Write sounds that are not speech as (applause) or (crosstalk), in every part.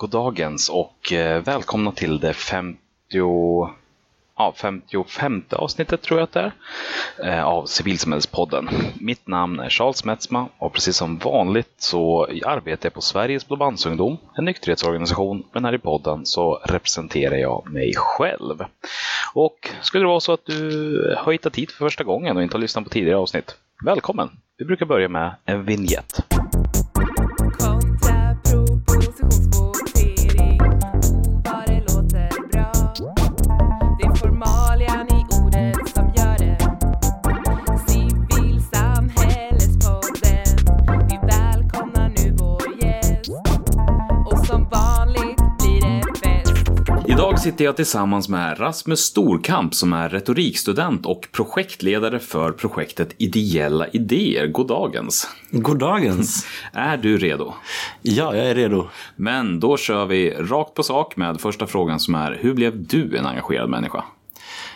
Goddagens och eh, välkomna till det 50, ja, 55 avsnittet tror jag att det är, eh, av Civilsamhällespodden. Mitt namn är Charles Metzma och precis som vanligt så arbetar jag på Sveriges Blåbandsungdom, en nykterhetsorganisation, men här i podden så representerar jag mig själv. Och skulle det vara så att du har hittat hit för första gången och inte har lyssnat på tidigare avsnitt, välkommen! Vi brukar börja med en vignett. Sitter jag tillsammans med Rasmus Storkamp som är retorikstudent och projektledare för projektet Ideella idéer. Goddagens! Goddagens! (laughs) Är du redo? Ja, jag är redo. Men då kör vi rakt på sak med första frågan som är Hur blev du en engagerad människa?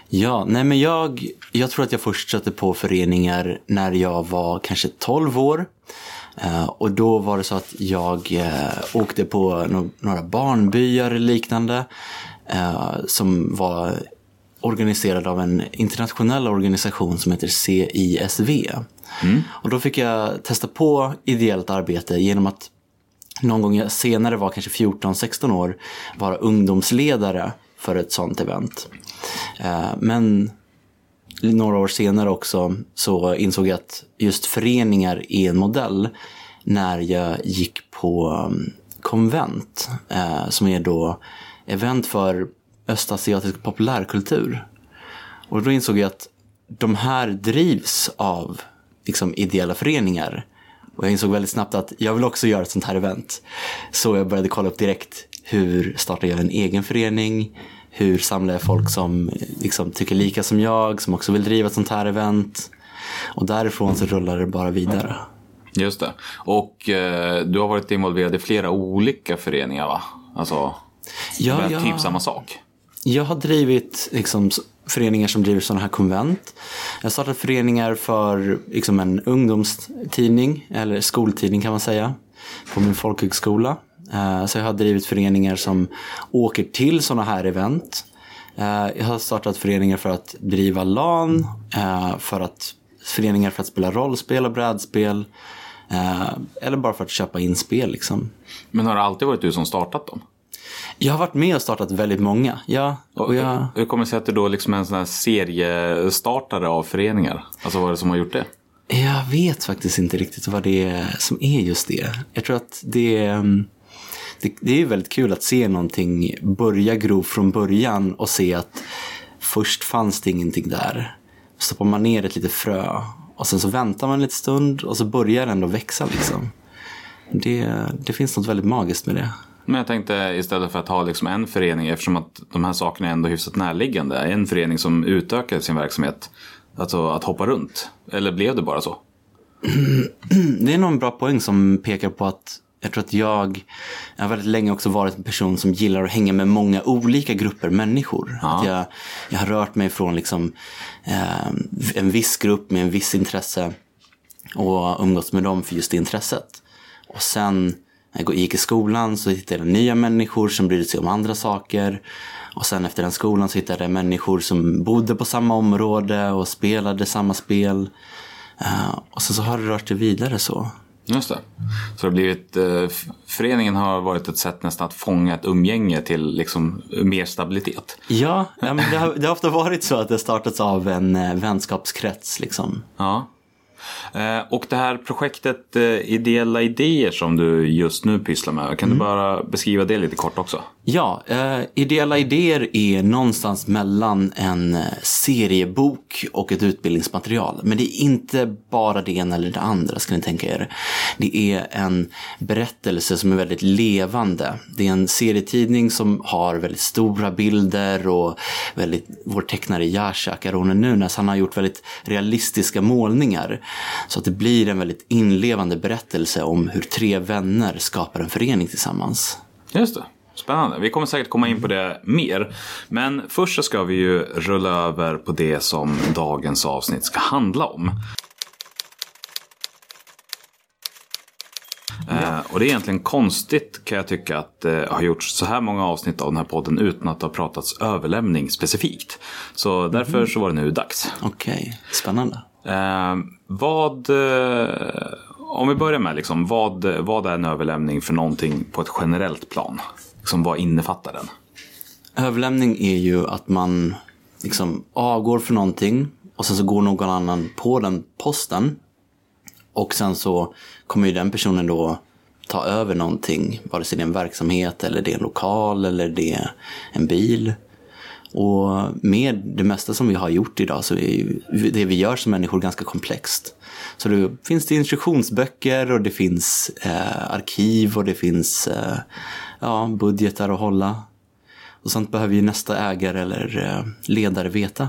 Ja, nej men jag, jag tror att jag först satte på föreningar när jag var kanske 12 år. Eh, och då var det så att jag eh, åkte på några barnbyar eller liknande. Eh, som var organiserad av en internationell organisation som heter CISV. Och då fick jag testa på ideellt arbete genom att någon gång senare var kanske 14-16 år vara ungdomsledare för ett sånt event. Eh, Men några år senare också så insåg jag att just föreningar är en modell när jag gick på um, konvent eh, som är då event för östasiatisk populärkultur. Och då insåg jag att de här drivs av liksom, ideella föreningar. Och jag insåg väldigt snabbt att jag vill också göra ett sånt här event. Så jag började kolla upp direkt hur startar jag en egen förening? Hur samlar jag folk som liksom, tycker lika som jag, som också vill driva ett sånt här event? Och därifrån så rullar det bara vidare. Just det. Och eh, du har varit involverad i flera olika föreningar va? Alltså, Ja, med ja. typ samma sak? Jag har drivit liksom, föreningar som driver sådana här konvent. Jag har startat föreningar för liksom, en ungdomstidning, eller skoltidning kan man säga, på min folkhögskola. Eh, Så jag har drivit föreningar som åker till sådana här event. Eh, Jag har startat föreningar för att driva LAN, eh, för att, föreningar för att spela rollspel och brädspel. Eller bara för att köpa in spel liksom. Men har det alltid varit du som startat dem? Jag har varit med och startat väldigt många. Ja, och jag... Hur kommer det sig att du då liksom är en sån här seriestartare av föreningar? Alltså vad är det som har gjort det? Jag vet faktiskt inte riktigt vad det är som är just det. Jag tror att det är, mm, det, det är väldigt kul att se någonting börja gro från början och se att först fanns det ingenting där. Stoppar man ner ett litet frö och sen så väntar man en liten stund och så börjar det ändå växa liksom. Det, det finns något väldigt magiskt med det. Men jag tänkte istället för att ha liksom en förening, eftersom att de här sakerna är ändå hyfsat närliggande, en förening som utökar sin verksamhet, alltså att hoppa runt. Eller blev det bara så? (clears throat) Det är nog en bra poäng som pekar på att jag tror att jag, jag har väldigt länge också varit en person som gillar att hänga med många olika grupper människor. Att jag, jag har rört mig från liksom, eh, en viss grupp med en viss intresse och umgåtts med dem för just det intresset. Och sen jag gick i skolan så hittade jag nya människor som brydde sig om andra saker. Och sen efter den skolan så hittade jag människor som bodde på samma område och spelade samma spel. Eh, och sen så har det rört sig vidare så. Just det. Så det har blivit, eh, föreningen har varit ett sätt nästan att fånga ett umgänge till liksom mer stabilitet. Ja, det, har, det har ofta varit så att det startats av en eh, vänskapskrets liksom. Ja. Eh, Och det här projektet eh, Ideella idéer som du just nu pysslar med, kan du bara beskriva det lite kort också? Ja, eh, ideella idéer är någonstans mellan en seriebok och ett utbildningsmaterial. Men det är inte bara det ena eller det andra ska ni tänka er. Det är en berättelse som är väldigt levande. Det är en serietidning som har väldigt stora bilder och väldigt, vår tecknare Jacek Aronen Nunes, han har gjort väldigt realistiska målningar. Så att det blir en väldigt inlevande berättelse om hur tre vänner skapar en förening tillsammans. Just det. Spännande. Vi kommer säkert komma in på det mer. Men först så ska vi ju rulla över på det som dagens avsnitt ska handla om. Eh, och det är egentligen konstigt kan jag tycka att det har gjorts så här många avsnitt av den här podden utan att det har pratats överlämning specifikt. Så därför så var det nu dags. Okej, spännande. Eh, vad, eh, om vi börjar med liksom, vad, vad är en överlämning för någonting på ett generellt plan? Liksom, vad innefattar den? Överlämning är ju att man liksom avgår för någonting och sen så går någon annan på den posten. Och sen så kommer ju den personen då ta över någonting, vare sig det är en verksamhet eller det är en lokal eller det är en bil. Och med det mesta som vi har gjort idag så är ju det vi gör som människor ganska komplext. Så det finns det instruktionsböcker och det finns eh, arkiv och det finns eh, ja, budgetar att hålla. Och sånt behöver ju nästa ägare eller eh, ledare veta.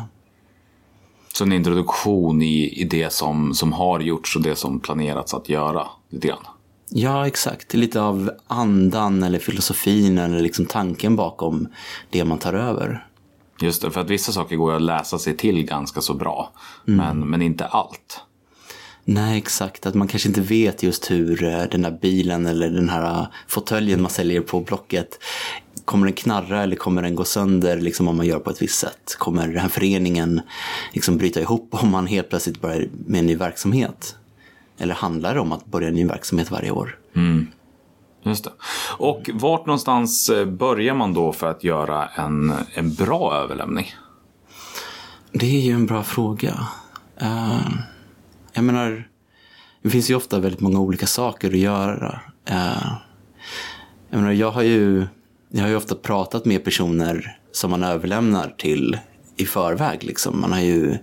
Så en introduktion i, i det som, som har gjorts och det som planerats att göra. Lite grann. Ja, exakt. Lite av andan eller filosofin eller liksom tanken bakom det man tar över. Just det, för att vissa saker går att läsa sig till ganska så bra. Men, men inte allt. Nej, exakt. Att man kanske inte vet just hur eh, den där bilen eller den här eh, fåtöljen man säljer på Blocket Kommer den knarra eller kommer den gå sönder liksom, om man gör på ett visst sätt? Kommer den här föreningen liksom, bryta ihop om man helt plötsligt börjar med en ny verksamhet? Eller handlar det om att börja en ny verksamhet varje år? Just det. Och vart någonstans eh, börjar man då för att göra en, en bra överlämning? Det är ju en bra fråga. Uh, jag menar, det finns ju ofta väldigt många olika saker att göra. Uh, jag menar, jag har ju, jag har ju ofta pratat med personer som man överlämnar till i förväg. Liksom. Man har ju,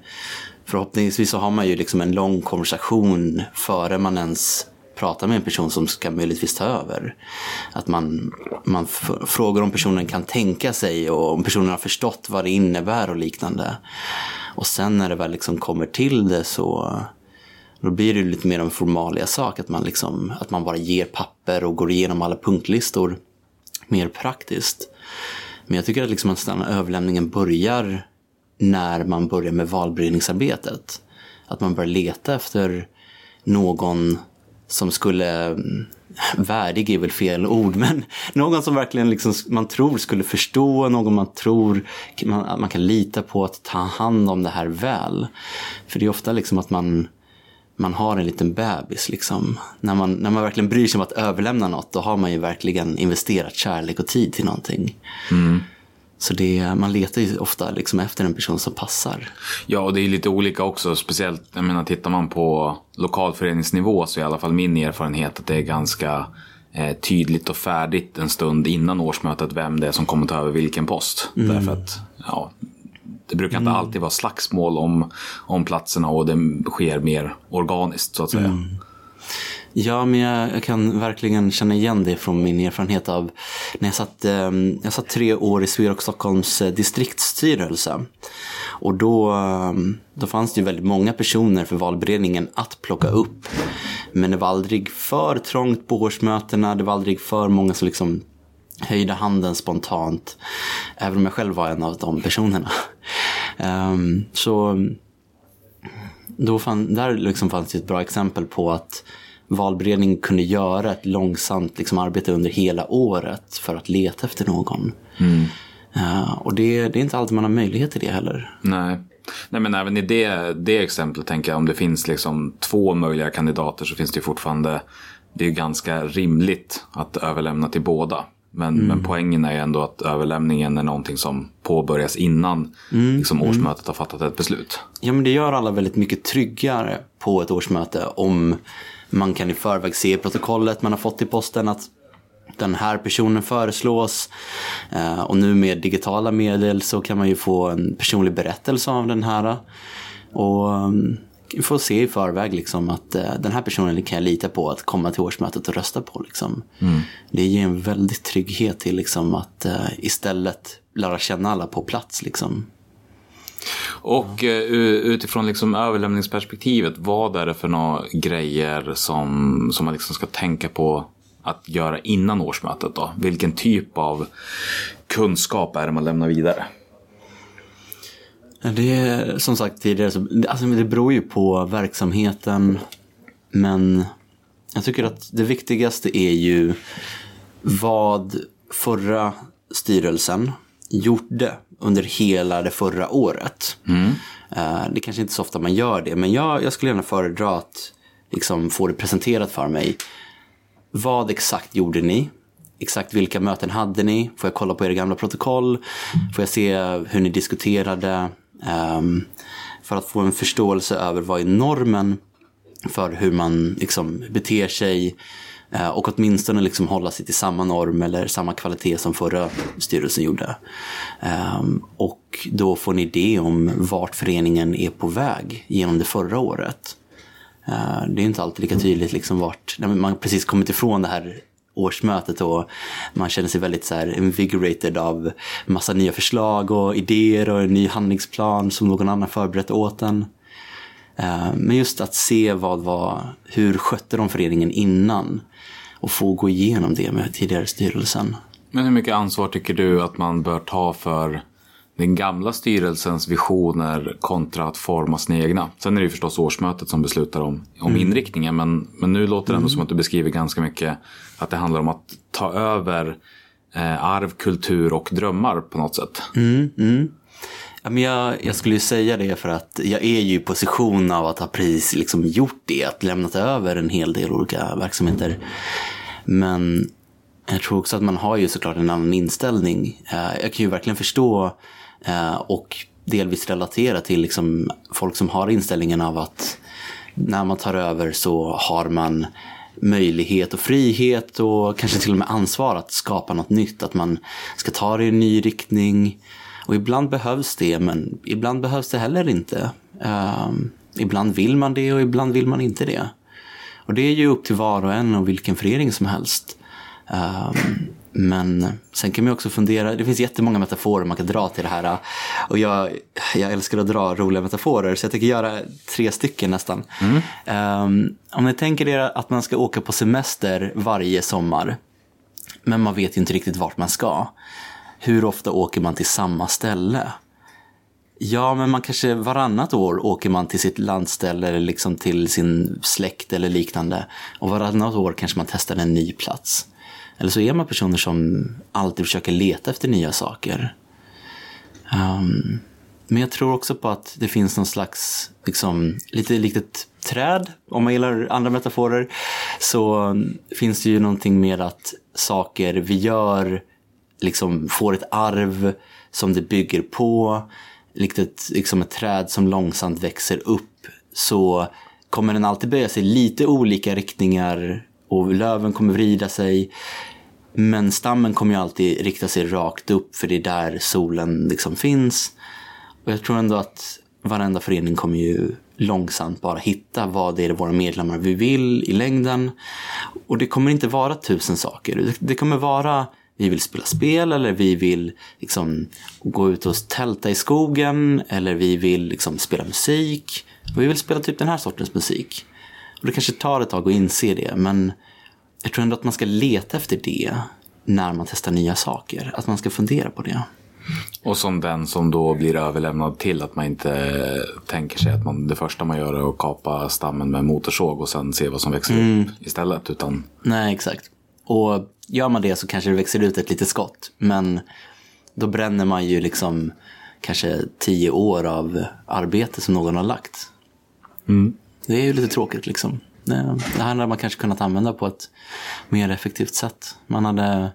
förhoppningsvis så har man ju liksom en lång konversation före man ens prata med en person som ska möjligtvis ta över. Att man, man frågar om personen kan tänka sig och om personen har förstått vad det innebär och liknande. Och sen när det väl liksom kommer till det så då blir det lite mer en formalia sak. Att man, liksom, att man bara ger papper och går igenom alla punktlistor mer praktiskt. Men jag tycker att liksom att den överlämningen börjar när man börjar med valberedningsarbetet. Att man börjar leta efter någon som skulle, mm, värdig är väl fel ord, (laughs) men någon som verkligen liksom man tror skulle förstå, någon man tror man, att man kan lita på att ta hand om det här väl. För det är ofta liksom att man, man har en liten bebis. Liksom. När, man, när man verkligen bryr sig om att överlämna något, då har man ju verkligen investerat kärlek och tid till någonting. Mm. Så det, man letar ju ofta liksom efter en person som passar. Ja, och det är lite olika också. Speciellt, jag menar, tittar man på lokalföreningsnivå så är i alla fall min erfarenhet att det är ganska eh, tydligt och färdigt en stund innan årsmötet vem det är som kommer ta över vilken post. Därför att, ja, det brukar inte alltid vara slagsmål om, om platserna och det sker mer organiskt så att säga. Ja, men jag, jag kan verkligen känna igen det från min erfarenhet av när jag satt, eh, jag satt tre år i Swerock Stockholms eh, distriktsstyrelse. Och då, ehm, då fanns det ju väldigt många personer för valberedningen att plocka upp. Men det var aldrig för trångt på årsmötena, det var aldrig för många som liksom höjde handen spontant. Även om jag själv var en av de personerna. (laughs) Ehm, så då fann, där liksom fanns det ett bra exempel på att valberedningen kunde göra ett långsamt liksom, arbete under hela året för att leta efter någon. Eh, och det, det är inte alltid man har möjlighet till det heller. Nej. Nej, men även i det, det exemplet tänker jag om det finns liksom två möjliga kandidater så finns det fortfarande, det är ganska rimligt att överlämna till båda. Men, men poängen är ändå att överlämningen är någonting som påbörjas innan liksom, årsmötet har fattat ett beslut. Ja, men det gör alla väldigt mycket tryggare på ett årsmöte om man kan i förväg se i protokollet man har fått i posten att den här personen föreslås. Eh, Och nu med digitala medel så kan man ju få en personlig berättelse av den här. Och mm, få se i förväg liksom att eh, den här personen kan jag lita på att komma till årsmötet och rösta på. Liksom. Det ger en väldigt trygghet till liksom, att eh, istället lära känna alla på plats. Liksom. Och mm. utifrån liksom överlämningsperspektivet, vad är det för några grejer som, som man liksom ska tänka på att göra innan årsmötet då? Vilken typ av kunskap är det man lämnar vidare? Det är som sagt tidigare, så, alltså, det beror ju på verksamheten. Men Jag tycker att det viktigaste är ju vad förra styrelsen gjorde under hela det förra året. Eh, Det kanske inte är så ofta man gör det, men jag, jag skulle gärna föredra att liksom, få det presenterat för mig. Vad exakt gjorde ni? Exakt vilka möten hade ni? Får jag kolla på era gamla protokoll? Får jag se hur ni diskuterade? Ehm, för att få en förståelse över vad är normen för hur man liksom beter sig Eh, och åtminstone liksom hålla sig till samma norm eller samma kvalitet som förra styrelsen gjorde. Ehm, och då får ni idé om vart föreningen är på väg genom det förra året. Eh, det är inte alltid lika tydligt liksom vart, Man man precis kommit ifrån det här årsmötet och man känner sig väldigt så här invigorated av massa nya förslag och idéer och en ny handlingsplan som någon annan förberett åt en. Ehm, men just att se vad var, hur skötte de föreningen innan och få gå igenom det med tidigare styrelsen. Men hur mycket ansvar tycker du att man bör ta för den gamla styrelsens visioner kontra att forma sina egna? Sen är det ju förstås årsmötet som beslutar om, om inriktningen, men, men nu låter det ändå som att du beskriver ganska mycket att det handlar om att ta över eh, arv, kultur och drömmar på något sätt. Ja, men jag, jag skulle ju säga det för att jag är ju i position av att ha precis liksom gjort det, att lämnat över en hel del olika verksamheter. Men jag tror också att man har ju såklart en annan inställning. Eh, jag kan ju verkligen förstå eh, och delvis relatera till liksom folk som har inställningen av att när man tar över så har man möjlighet och frihet och kanske till och med ansvar att skapa något nytt. Att man ska ta det i en ny riktning. Och ibland behövs det, men ibland behövs det heller inte. Ehm, ibland vill man det och ibland vill man inte det. Och det är ju upp till var och en och vilken förening som helst. Ehm, men sen kan man också fundera, det finns jättemånga metaforer man kan dra till det här. Och jag, jag älskar att dra roliga metaforer så jag tänker göra tre stycken nästan. Ehm, om ni tänker er att man ska åka på semester varje sommar. Men man vet ju inte riktigt vart man ska. Hur ofta åker man till samma ställe? Ja, men man kanske varannat år åker man till sitt landställe eller liksom till sin släkt eller liknande. Och varannat år kanske man testar en ny plats. Eller så är man personer som alltid försöker leta efter nya saker. Um, men jag tror också på att det finns någon slags, liksom, lite likt ett träd, om man gillar andra metaforer, så finns det ju någonting med att saker vi gör liksom får ett arv som det bygger på. Likt ett, liksom ett träd som långsamt växer upp så kommer den alltid böja sig lite olika riktningar och löven kommer vrida sig. Men stammen kommer ju alltid rikta sig rakt upp för det är där solen liksom finns. Och jag tror ändå att varenda förening kommer ju långsamt bara hitta vad det är våra medlemmar vi vill i längden. Och det kommer inte vara tusen saker. Det- Det kommer vara vi vill spela spel eller vi vill liksom gå ut och tälta i skogen eller vi vill liksom spela musik. Och vi vill spela typ den här sortens musik. Och det kanske tar ett tag att inse det men jag tror ändå att man ska leta efter det när man testar nya saker. Att man ska fundera på det. Och som den som då blir överlämnad till att man inte tänker sig att man, det första man gör är att kapa stammen med motorsåg och sen se vad som växer upp istället. Utan Nej, exakt. Och gör man det så kanske det växer ut ett litet skott. Men då bränner man ju liksom kanske tio år av arbete som någon har lagt. Det är ju lite tråkigt liksom. Det, det här hade man kanske kunnat använda på ett mer effektivt sätt. Man hade,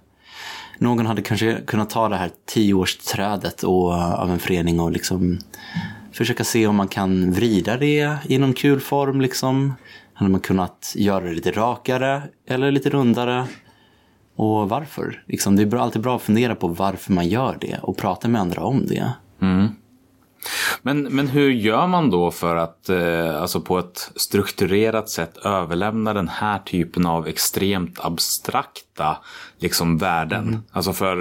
någon hade kanske kunnat ta det här tioårsträdet och, av en förening och liksom försöka se om man kan vrida det i någon kul form. Liksom. Hade man kunnat göra det lite rakare eller lite rundare? Och varför? Liksom, det är bra, alltid bra att fundera på varför man gör det och prata med andra om det. Men, men hur gör man då för att eh, alltså på ett strukturerat sätt överlämna den här typen av extremt abstrakta liksom, värden? Alltså för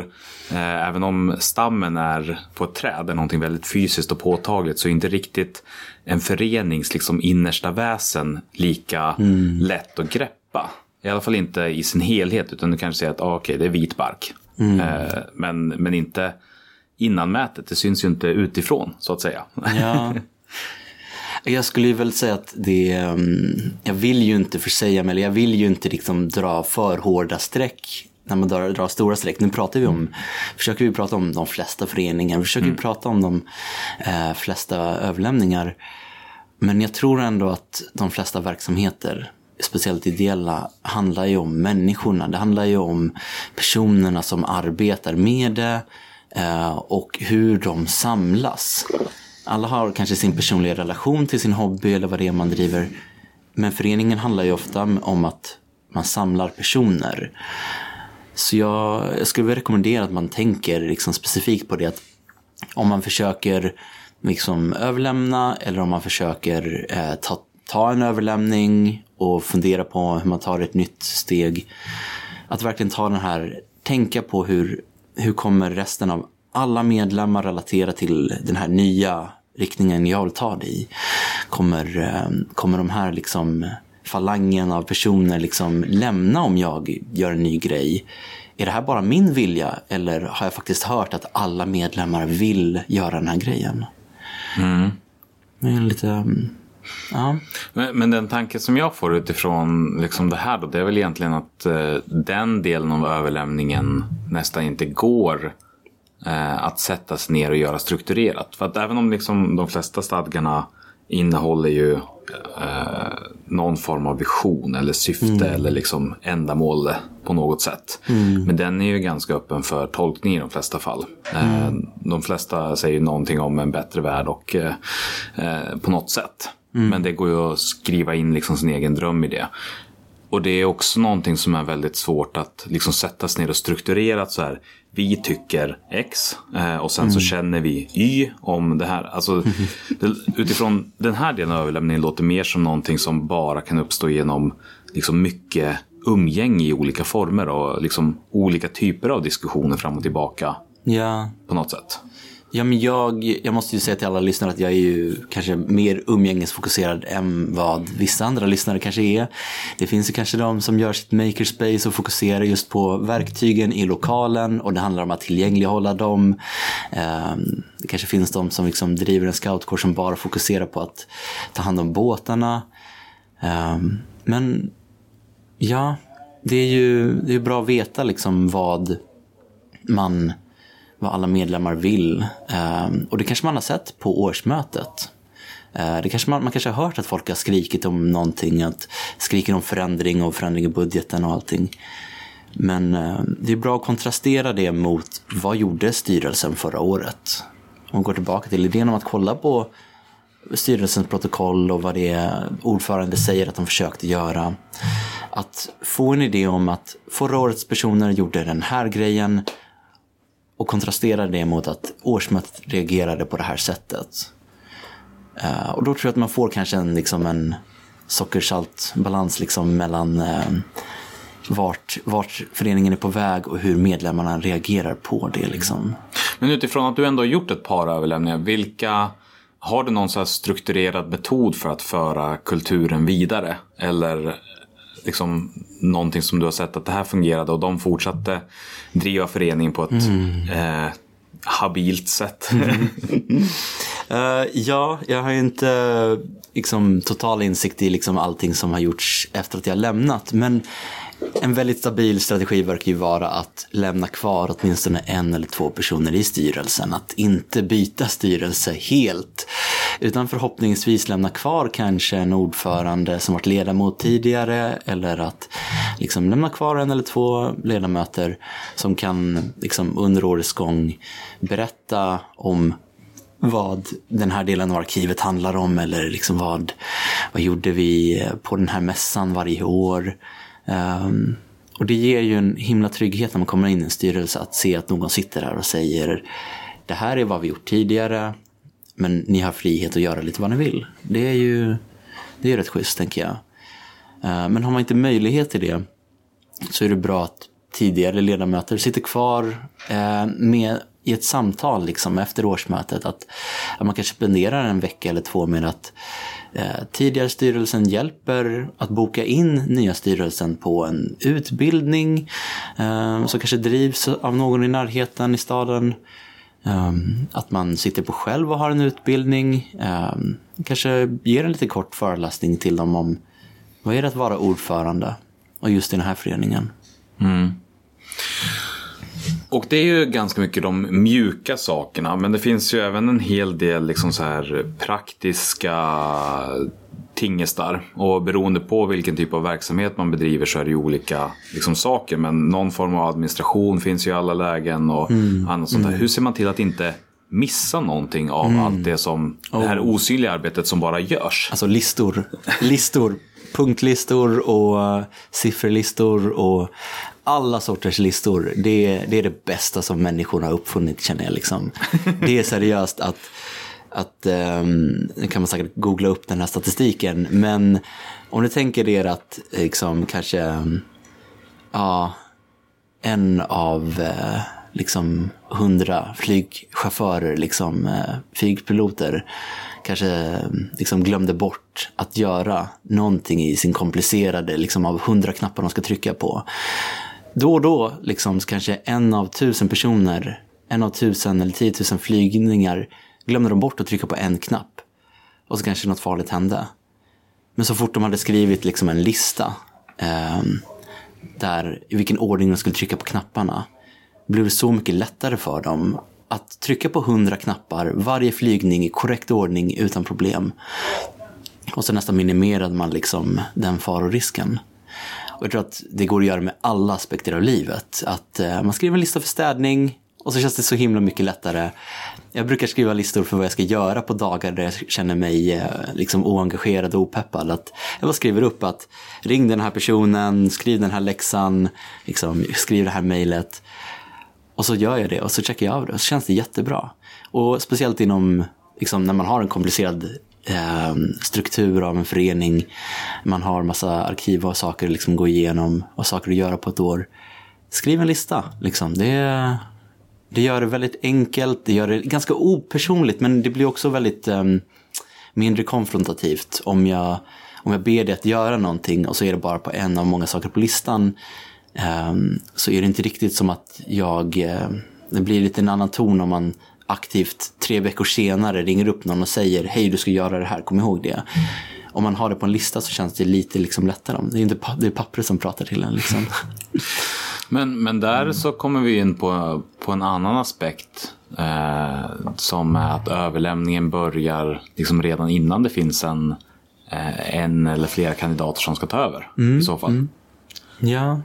eh, även om stammen är på ett träd, är någonting väldigt fysiskt och påtagligt, så är inte riktigt en förenings liksom, innersta väsen lika lätt att greppa. I alla fall inte i sin helhet, utan du kanske säger att ah, okej, det är vit bark. Eh, men, men inte innanmätet, det syns ju inte utifrån så att säga. Ja. (laughs) Jag skulle ju väl säga att det, um, jag vill ju inte försäga mig, eller jag vill ju inte liksom dra för hårda streck när man drar, drar stora streck. Nu pratar vi om, försöker vi prata om de flesta föreningar, vi försöker vi prata om de eh, flesta överlämningar. Men jag tror ändå att de flesta verksamheter, speciellt ideella, handlar ju om människorna. Det handlar ju om personerna som arbetar med det eh, och hur de samlas. Alla har kanske sin personliga relation till sin hobby eller vad det är man driver. Men föreningen handlar ju ofta om att man samlar personer. Så jag, jag skulle vilja rekommendera att man tänker liksom specifikt på det att om man försöker liksom överlämna eller om man försöker eh, ta, ta en överlämning och fundera på hur man tar ett nytt steg. Att verkligen ta den här, tänka på hur, hur kommer resten av alla medlemmar relatera till den här nya riktningen jag vill ta det i. Kommer, eh, kommer de här liksom falangen av personer liksom lämna om jag gör en ny grej? Är det här bara min vilja eller har jag faktiskt hört att alla medlemmar vill göra den här grejen? Det är lite... mm, Ja. Men, men den tanke som jag får utifrån liksom det här då, det är väl egentligen att eh, den delen av överlämningen nästan inte går eh, att sätta sig ner och göra strukturerat. För att även om liksom de flesta stadgarna innehåller ju eh, någon form av vision eller syfte eller liksom ändamål på något sätt. Men den är ju ganska öppen för tolkning i de flesta fall. Eh, de flesta säger någonting om en bättre värld och eh, eh, på något sätt. Men det går ju att skriva in liksom sin egen dröm i det. Och det är också någonting som är väldigt svårt att liksom sätta sig ner och strukturerat så här. Vi tycker X eh, och sen så känner vi Y om det här. Alltså, (laughs) utifrån den här delen av överlämningen låter mer som någonting som bara kan uppstå genom liksom mycket umgänge i olika former och liksom olika typer av diskussioner fram och tillbaka Ja, på något sätt. Ja, men jag, jag måste ju säga till alla lyssnare att jag är ju kanske mer umgängesfokuserad än vad vissa andra lyssnare kanske är. Det finns ju kanske de som gör sitt makerspace och fokuserar just på verktygen i lokalen och det handlar om att tillgänglighålla dem. Ehm, det kanske finns de som liksom driver en scoutkår som bara fokuserar på att ta hand om båtarna. Ehm, men ja, det är ju det är bra att veta liksom vad man vad alla medlemmar vill. Ehm, och det kanske man har sett på årsmötet. Ehm, det kanske man, man kanske har hört att folk har skrikit om någonting, att skriker om förändring och förändring i budgeten och allting. Men ehm, det är bra att kontrastera det mot vad gjorde styrelsen förra året? Om vi går tillbaka till idén om att kolla på styrelsens protokoll och vad det är ordförande säger att de försökte göra. Att få en idé om att förra årets personer gjorde den här grejen och kontrasterar det mot att årsmötet reagerade på det här sättet. Uh, och då tror jag att man får kanske en, liksom en sockersaltbalans liksom mellan uh, vart, vart föreningen är på väg och hur medlemmarna reagerar på det. Liksom. Men utifrån att du ändå har gjort ett par överlämningar, vilka har du någon så här strukturerad metod för att föra kulturen vidare? Eller liksom någonting som du har sett att det här fungerade och de fortsatte driva föreningen på ett eh, habilt sätt? (laughs) Eh, ja, jag har ju inte liksom, total insikt i liksom, allting som har gjorts efter att jag lämnat. Men en väldigt stabil strategi verkar ju vara att lämna kvar åtminstone en eller två personer i styrelsen. Att inte byta styrelse helt. Utan förhoppningsvis lämna kvar kanske en ordförande som varit ledamot tidigare. Eller att liksom lämna kvar en eller två ledamöter som kan liksom, under årets gång berätta om vad den här delen av arkivet handlar om eller liksom vad, vad gjorde vi på den här mässan varje år. Um, och det ger ju en himla trygghet när man kommer in i en styrelse att se att någon sitter här och säger det här är vad vi gjort tidigare men ni har frihet att göra lite vad ni vill. Det är ju det är rätt schysst tänker jag. Uh, men har man inte möjlighet till det så är det bra att tidigare ledamöter sitter kvar uh, med i ett samtal liksom, efter årsmötet. Att, att man kanske spenderar en vecka eller två med att Eh, tidigare styrelsen hjälper att boka in nya styrelsen på en utbildning eh, som kanske drivs av någon i närheten i staden. Ehm, att man sitter på själv och har en utbildning. Ehm, kanske ger en lite kort föreläsning till dem om vad är det att vara ordförande och just i den här föreningen. Mm. Och det är ju ganska mycket de mjuka sakerna. Men det finns ju även en hel del liksom så här praktiska tingestar. Och beroende på vilken typ av verksamhet man bedriver så är det ju olika liksom, saker. Men någon form av administration finns ju i alla lägen och annat sånt där. Hur ser man till att inte missa någonting av allt det som det här osynliga arbetet som bara görs? Alltså listor. Listor. (laughs) Punktlistor och uh, sifferlistor och alla sorters listor. Det är, det är det bästa som människor har uppfunnit känner jag. Liksom. Det är seriöst att, att um, nu kan man säkert googla upp den här statistiken. Men om ni tänker er att liksom, kanske ja, en av eh, liksom hundra flygchaufförer, liksom eh, flygpiloter, kanske liksom glömde bort att göra någonting i sin komplicerade, liksom av hundra knappar de ska trycka på. Då och då, liksom kanske en av tusen personer, en av tusen eller tiotusen flygningar glömde de bort att trycka på en knapp. Och så kanske något farligt hände. Men så fort de hade skrivit liksom en lista eh, där i vilken ordning de skulle trycka på knapparna blev det så mycket lättare för dem att trycka på hundra knappar, varje flygning i korrekt ordning utan problem. Och så nästan minimerade man liksom den farorisken. Och jag tror att det går att göra med alla aspekter av livet. Att eh, man skriver en lista för städning och så känns det så himla mycket lättare. Jag brukar skriva listor för vad jag ska göra på dagar där jag känner mig eh, liksom oengagerad och opeppad. Att jag bara skriver upp att ring den här personen, skriv den här läxan, liksom, skriv det här mejlet. Och så gör jag det och så checkar jag av det och så känns det jättebra. Och speciellt inom, liksom, när man har en komplicerad Ehm, struktur av en förening. Man har massa arkiv och saker att liksom gå igenom och saker att göra på ett år. Skriv en lista. Liksom. Det, det gör det väldigt enkelt, det gör det ganska opersonligt men det blir också väldigt eh, mindre konfrontativt om jag, om jag ber dig att göra någonting och så är det bara på en av många saker på listan. Ehm, så är det inte riktigt som att jag... eh, Det blir lite en annan ton om man aktivt tre veckor senare ringer upp någon och säger hej du ska göra det här, kom ihåg det. Om man har det på en lista så känns det lite liksom lättare. Det är inte det är pappret som pratar till en. Liksom. (laughs) Men, men där så kommer vi in på, på en annan aspekt. Eh, som är att överlämningen börjar liksom redan innan det finns en, eh, en eller flera kandidater som ska ta över. I så fall. ja.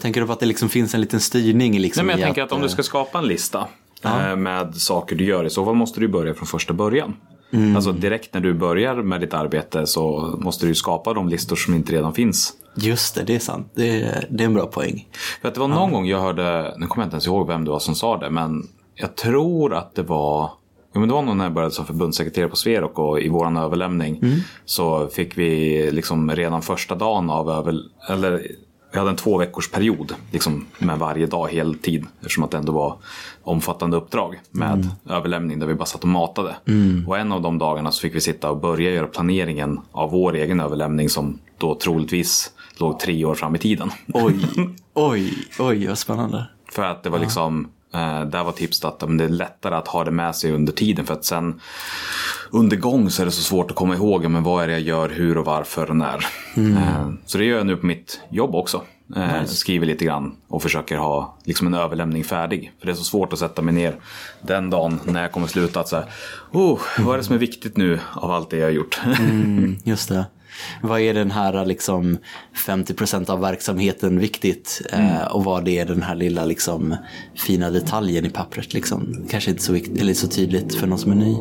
Tänker du på att det liksom finns en liten styrning? Liksom, Nej, men jag tänker att om du eh, ska skapa en lista Ja. eh, med saker du gör, i så fall måste du börja från första början. Alltså direkt när du börjar med ditt arbete så måste du skapa de listor som inte redan finns. Just det, det är sant. Det är, det är en bra poäng. För att det var någon gång jag hörde, nu kommer jag inte ens ihåg vem det var som sa det, men jag tror att det var Jo, men det var nog när jag började som förbundssekreterare på Sverok och i våran överlämning så fick vi liksom redan första dagen av över, eller vi hade en två veckors period liksom med varje dag heltid eftersom att det ändå var omfattande uppdrag med överlämning där vi bara satt och matade. Och en av de dagarna så fick vi sitta och börja göra planeringen av vår egen överlämning som då troligtvis låg tre år fram i tiden. Oj, (laughs) oj, oj, vad spännande. För att det var liksom, eh, där var tipset att men det är lättare att ha det med sig under tiden. För att sen under gång så är det så svårt att komma ihåg, men vad är det jag gör, hur och varför och när. Eh, så det gör jag nu på mitt jobb också. Eh, Skriver lite grann och försöker ha liksom en överlämning färdig. För det är så svårt att sätta mig ner den dagen när jag kommer sluta. Att så här, oh, vad är det som är viktigt nu av allt det jag har gjort? Mm, (laughs) just det. Vad är den här liksom 50% av verksamheten viktigt eh, och vad är den här lilla liksom fina detaljen i pappret liksom. Kanske inte så, vikt, eller så tydligt för någon som är ny.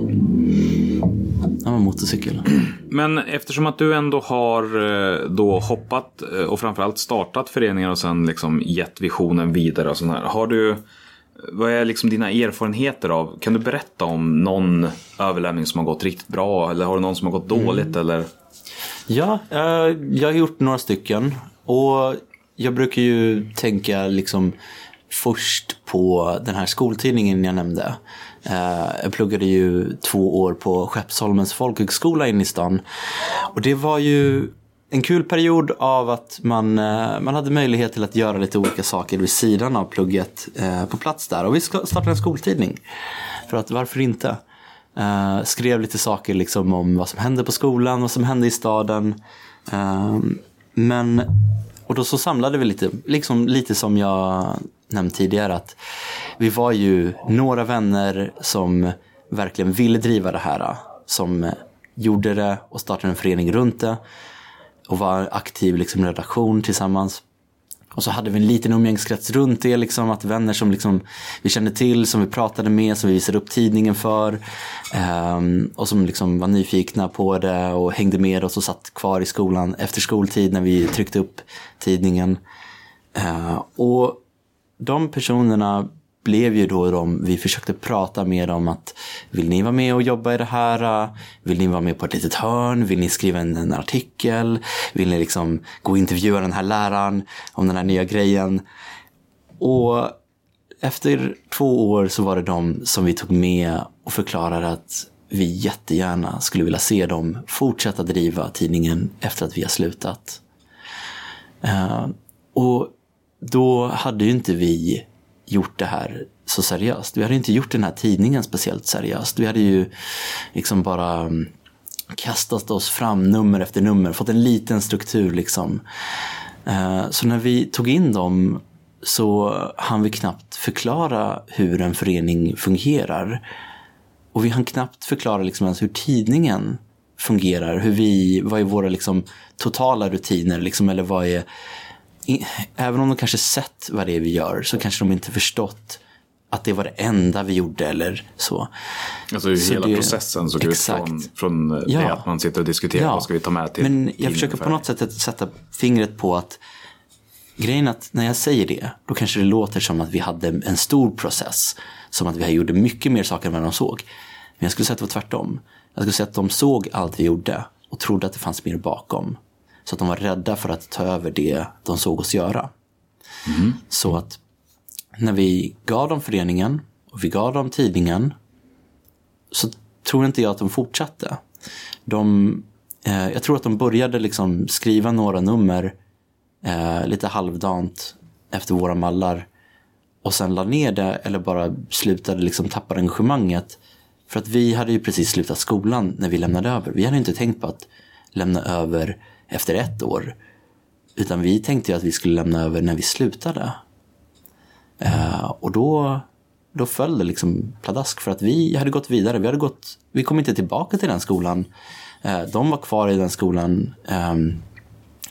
Ja, men motorcykel. (clears throat) Men eftersom att du ändå har eh, då hoppat eh, och framförallt startat föreningar och sen liksom gett visionen vidare och sånt här. Har du, vad är liksom dina erfarenheter av, kan du berätta om någon överlämning som har gått riktigt bra eller har du någon som har gått dåligt eller? Ja, eh, jag har gjort några stycken. Och jag brukar ju tänka liksom först på den här skoltidningen jag nämnde. Eh, jag pluggade ju två år på Skeppsholmens folkhögskola inne i stan. Och det var ju en kul period av att man, eh, man hade möjlighet till att göra lite olika saker vid sidan av plugget på plats där. Och vi startade en skoltidning. För att varför inte? Uh, skrev lite saker liksom om vad som hände på skolan, vad som hände i staden. Uh, men, och då så samlade vi lite, liksom lite som jag nämnt tidigare, att vi var ju några vänner som verkligen ville driva det här. Som gjorde det och startade en förening runt det och var aktiv liksom, redaktion tillsammans. Och så hade vi en liten umgängeskrets runt det, liksom, att vänner som liksom, vi kände till, som vi pratade med, som vi visade upp tidningen för. Eh, och som liksom var nyfikna på det och hängde med oss och satt kvar i skolan efter skoltid när vi tryckte upp tidningen. Eh, och de personerna blev ju då de vi försökte prata med om att vill ni vara med och jobba i det här? Vill ni vara med på ett litet hörn? Vill ni skriva en, en artikel? Vill ni liksom gå och intervjua den här läraren om den här nya grejen? Och efter två år så var det de som vi tog med och förklarade att vi jättegärna skulle vilja se dem fortsätta driva tidningen efter att vi har slutat. Eh, och då hade ju inte vi gjort det här så seriöst. Vi hade inte gjort den här tidningen speciellt seriöst. Vi hade ju liksom bara mm, kastat oss fram nummer efter nummer, fått en liten struktur liksom. Eh, så när vi tog in dem så hann vi knappt förklara hur en förening fungerar. Och vi hann knappt förklara liksom ens hur tidningen fungerar. Hur vi, vad är våra liksom totala rutiner? Liksom, eller vad är, även om de kanske sett vad det är vi gör så kanske de inte förstått att det var det enda vi gjorde eller så. Alltså Så hela det- processen såg ut exakt. från, från eh, Ja. det att man sitter och diskuterar vad ska vi ta med till Men jag försöker på något sätt att sätta fingret på att grejen att när jag säger det, då kanske det låter som att vi hade en stor process. Som att vi gjorde mycket mer saker än vad de såg. Men jag skulle säga att det var tvärtom. Jag skulle säga att de såg allt vi gjorde och trodde att det fanns mer bakom. Så att de var rädda för att ta över det de såg oss göra. Så att när vi gav dem föreningen och vi gav dem tidningen så tror inte jag att de fortsatte. De, eh, jag tror att de började liksom skriva några nummer eh, lite halvdant efter våra mallar och sen la ner det eller bara slutade liksom tappa engagemanget. För att vi hade ju precis slutat skolan när vi lämnade över. Vi hade inte tänkt på att lämna över efter ett år. Utan vi tänkte ju att vi skulle lämna över när vi slutade. Eh, och då, då föll det liksom pladask för att vi hade gått vidare. Vi, hade gått, vi kom inte tillbaka till den skolan. Eh, de var kvar i den skolan eh,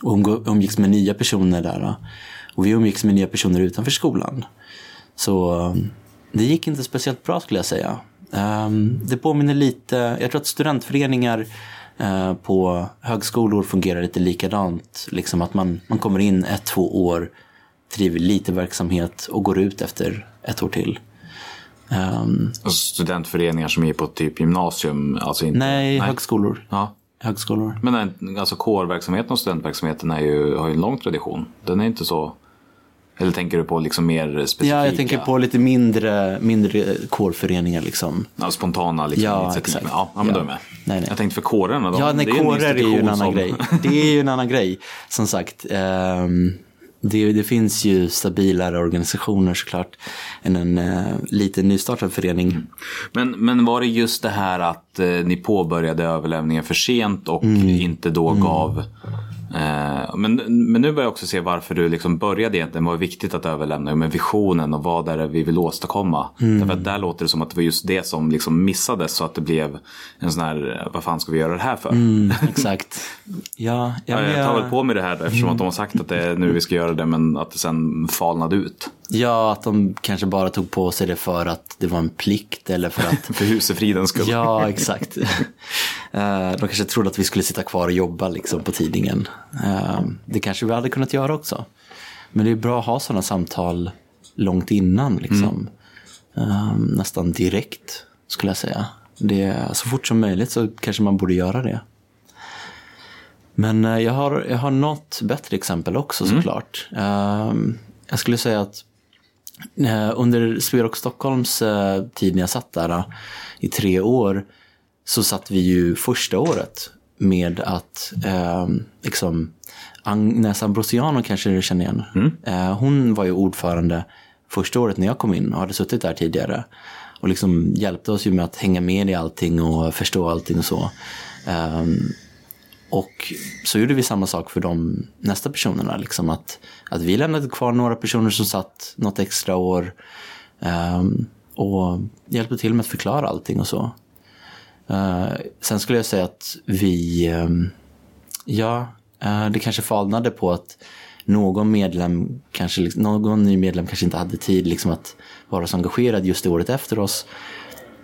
och umgicks med nya personer där. Eh. Och vi umgicks med nya personer utanför skolan. Så eh, det gick inte speciellt bra skulle jag säga. Det påminner lite, jag tror att studentföreningar eh, på högskolor fungerar lite likadant. Liksom att man, man kommer in ett, två år, driver lite verksamhet och går ut efter ett år till. Um, Alltså studentföreningar som är på typ gymnasium. Alltså inte, nej, högskolor. Ja. högskolor. Men den- alltså kårverksamheten och studentverksamheten är ju, har ju en lång tradition. Den är inte så... Eller tänker du på liksom mer specifika? Ja, jag tänker på lite mindre, mindre kårföreningar liksom. Ja, spontana liksom, Ja, initiativ. exakt. Ja, ja, men Ja. då är jag med. Nej, nej. Jag tänkte för kårerna. De, Ja, nej, det är kårer är ju en annan som- grej. Det är ju en annan grej. Som sagt, ehm, det, det finns ju stabilare organisationer såklart än en uh, liten nystartad förening. Men, men var det just det här att eh, ni påbörjade överlämningen för sent och Mm. inte då gav... Eh, men, men nu börjar jag också se varför du liksom började egentligen. Vad är viktigt att överlämna med visionen och vad är det vi vill åstadkomma. Mm. Därför att där låter det som att det var just det som liksom missades så att det blev en sån här, vad fan ska vi göra det här för? (laughs) Exakt. Ja, ja, jag tar väl på mig det här då, eftersom att de har sagt att det är nu vi ska göra det men att det sen falnade ut. Ja, att de kanske bara tog på sig det för att det var en plikt eller för att (laughs) För husefridens skull. Ja, exakt. (laughs) Eh, De kanske trodde att vi skulle sitta kvar och jobba liksom, på tidningen. Eh, Det kanske vi hade kunnat göra också. Men det är bra att ha sådana samtal långt innan. Liksom. Eh, Nästan direkt, skulle jag säga. Det så fort som möjligt så kanske man borde göra det. Men jag har, jag har något bättre exempel också såklart. Eh, Jag skulle säga att Under Sverok Stockholms eh, tid när jag satt där eh, i tre år så satt vi ju första året med att eh, liksom, Agnes Ambrosiano kanske du känner igen. Eh, hon var ju ordförande första året när jag kom in och hade suttit där tidigare. Och liksom hjälpte oss ju med att hänga med i allting och förstå allting och så. Ehm, och så gjorde vi samma sak för de nästa personerna. Liksom att, att vi lämnade kvar några personer som satt något extra år. um, och hjälpte till med att förklara allting och så. Uh, sen skulle jag säga att vi, um, ja, uh, det kanske falnade på att någon medlem, kanske, liksom, någon ny medlem kanske inte hade tid liksom att vara så engagerad just det året efter oss.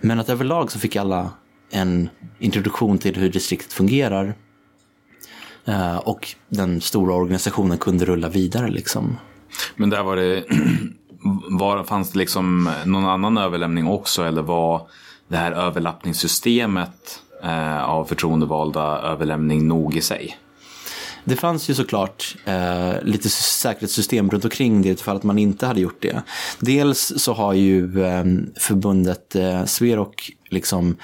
Men att överlag så fick alla en introduktion till hur distriktet fungerar. Eh, och den stora organisationen kunde rulla vidare liksom. Men där var det, (clears throat) var, fanns det liksom någon annan överlämning också eller var det här överlappningssystemet eh, av förtroendevalda överlämning nog i sig? Det fanns ju såklart eh, lite säkerhetssystem runt omkring det för att man inte hade gjort det. Dels så har ju eh, förbundet eh, Sverok liksom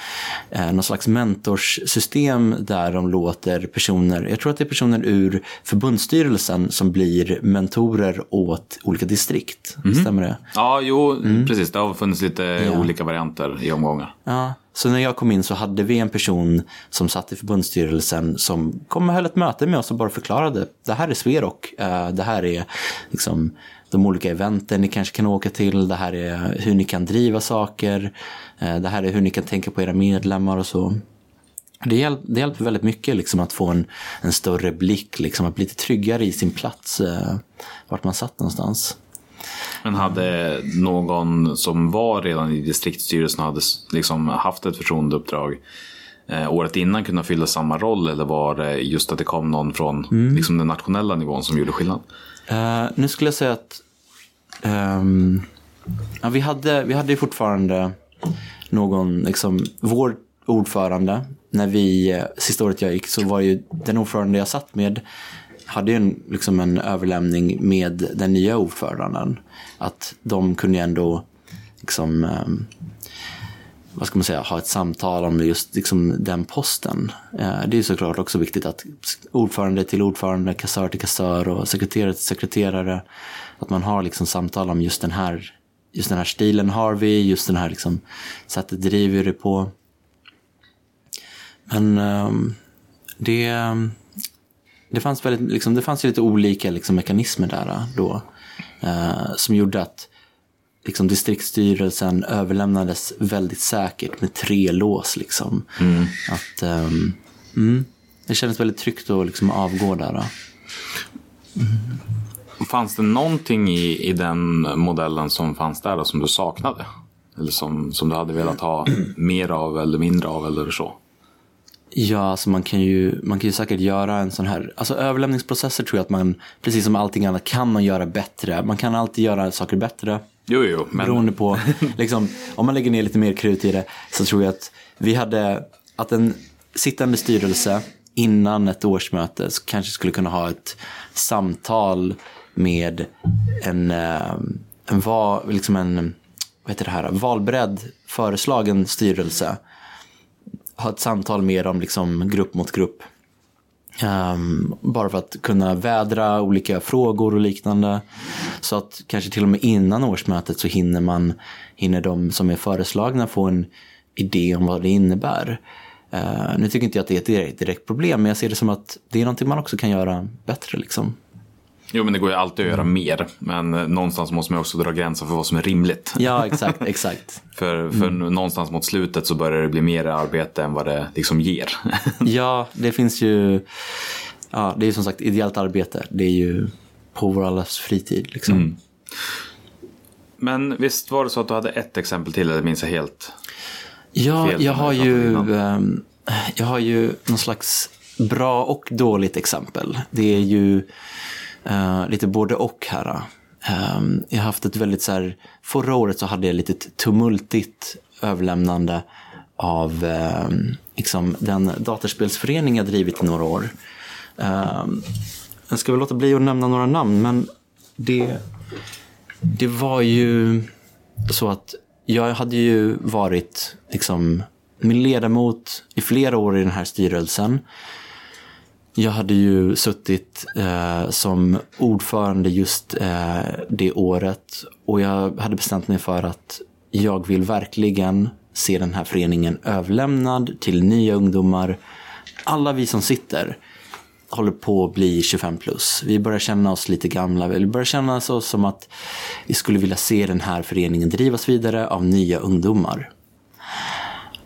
eh, någon slags mentorssystem där de låter personer, jag tror att det är personer ur förbundsstyrelsen som blir mentorer åt olika distrikt. Stämmer det? Ja, jo, precis. Det har funnits lite olika varianter i omgångar. Ja, så när jag kom in så hade vi en person som satt i förbundsstyrelsen som kom och höll ett möte med oss och bara förklarade. Det här är Sverok. Eh, det här är liksom de olika eventen ni kanske kan åka till. Det här är hur ni kan driva saker. Eh, det här är hur ni kan tänka på era medlemmar och så. Det, hjälp, det hjälper väldigt mycket liksom, att få en, en större blick, liksom, att bli lite tryggare i sin plats, eh, vart man satt någonstans. Men hade någon som var redan i distriktsstyrelsen hade liksom haft ett förtroendeuppdrag eh, året innan kunnat fylla samma roll eller var det just att det kom någon från liksom, den nationella nivån som gjorde skillnad? Eh, nu skulle jag säga att ehm, ja, vi, hade, vi hade fortfarande någon, liksom, vår ordförande, när vi, eh, sista året jag gick så var ju den ordförande jag satt med hade ju en, liksom en överlämning med den nya ordföranden. Att de kunde ju ändå liksom, ehm, vad ska man säga, ha ett samtal om just liksom, den posten. Eh, Det är ju såklart också viktigt att ordförande till ordförande, kassör till kassör och sekreterare till sekreterare, att man har liksom samtal om just den här, just den här stilen har vi, just den här liksom, sättet driver vi det på. Men ehm, det, ehm, det fanns väldigt, liksom, det fanns lite olika liksom, mekanismer där eh, då. eh, som gjorde att liksom, distriktsstyrelsen överlämnades väldigt säkert med tre lås. Liksom. Att, ehm, mm, det kändes väldigt tryggt att liksom, avgå där. eh. Fanns det någonting i, i den modellen som fanns där då, som du saknade? Eller som, som du hade velat ha mer av eller mindre av eller så? Ja, alltså man kan, ju, man kan ju säkert göra en sån här... Alltså överlämningsprocesser tror jag att man, precis som allting annat, kan man göra bättre. Man kan alltid göra saker bättre. Jo, jo, men Beroende på, (laughs) liksom, om man lägger ner lite mer krut i det så tror jag att vi hade, att en sittande styrelse innan ett årsmöte kanske skulle kunna ha ett samtal med en, eh, en, va, liksom en vad heter det här, valberedd föreslagen styrelse. Ha ett samtal med dem liksom grupp mot grupp. Um, bara för att kunna vädra olika frågor och liknande. Så att kanske till och med innan årsmötet så hinner man, hinner de som är föreslagna få en idé om vad det innebär. Uh, nu tycker inte jag att det är ett direkt, direkt problem, men jag ser det som att det är någonting man också kan göra bättre. Liksom. Jo, men det går ju alltid att göra mer. Men eh, någonstans måste man också dra gränser för vad som är rimligt. Ja, exakt, (laughs) exakt. För, för någonstans mot slutet så börjar det bli mer arbete än vad det liksom ger. (laughs) Ja, det finns ju, ja, det är som sagt ideellt arbete. Det är ju på vår allas fritid. Liksom. Men visst var det så att du hade ett exempel till, eller minns jag helt? Ja, fel jag har, ju, ehm, jag har ju någon slags bra och dåligt exempel. Det är ju Uh, lite både och här. Ehm, jag har haft ett väldigt så här, förra året så hade jag lite tumultigt överlämnande av ehm, liksom, den datorspelsförening jag drivit i några år. Um, jag ska väl låta bli att nämna några namn, men det, det var ju så att jag hade ju varit liksom min ledamot i flera år i den här styrelsen jag hade ju suttit eh, som ordförande just eh, det året och jag hade bestämt mig för att jag vill verkligen se den här föreningen överlämnad till nya ungdomar. Alla vi som sitter håller på att bli 25 plus. Vi börjar känna oss lite gamla. Vi börjar känna oss som att vi skulle vilja se den här föreningen drivas vidare av nya ungdomar.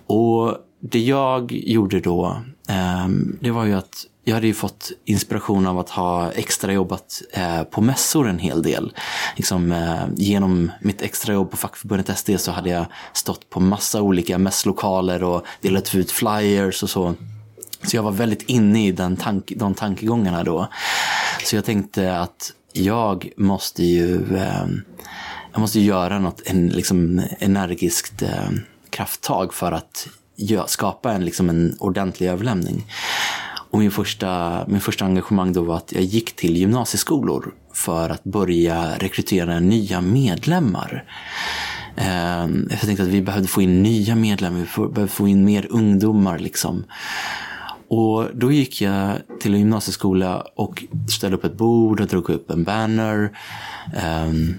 Och det jag gjorde då, eh, det var ju att jag hade ju fått inspiration av att ha extrajobbat eh, på mässor en hel del. Liksom, eh, genom mitt extrajobb på fackförbundet SD så hade jag stått på massa olika mässlokaler och delat ut flyers och så. Så jag var väldigt inne i den tank, de tankegångarna då. Så jag tänkte att jag måste ju eh, jag måste göra något en, liksom, energiskt eh, krafttag för att skapa en, liksom, en ordentlig överlämning. Och min första, min första engagemang då var att jag gick till gymnasieskolor för att börja rekrytera nya medlemmar. Ehm, jag tänkte att vi behövde få in nya medlemmar, vi behövde få in mer ungdomar. Liksom. Och då gick jag till en gymnasieskola och ställde upp ett bord och drog upp en banner. Ehm,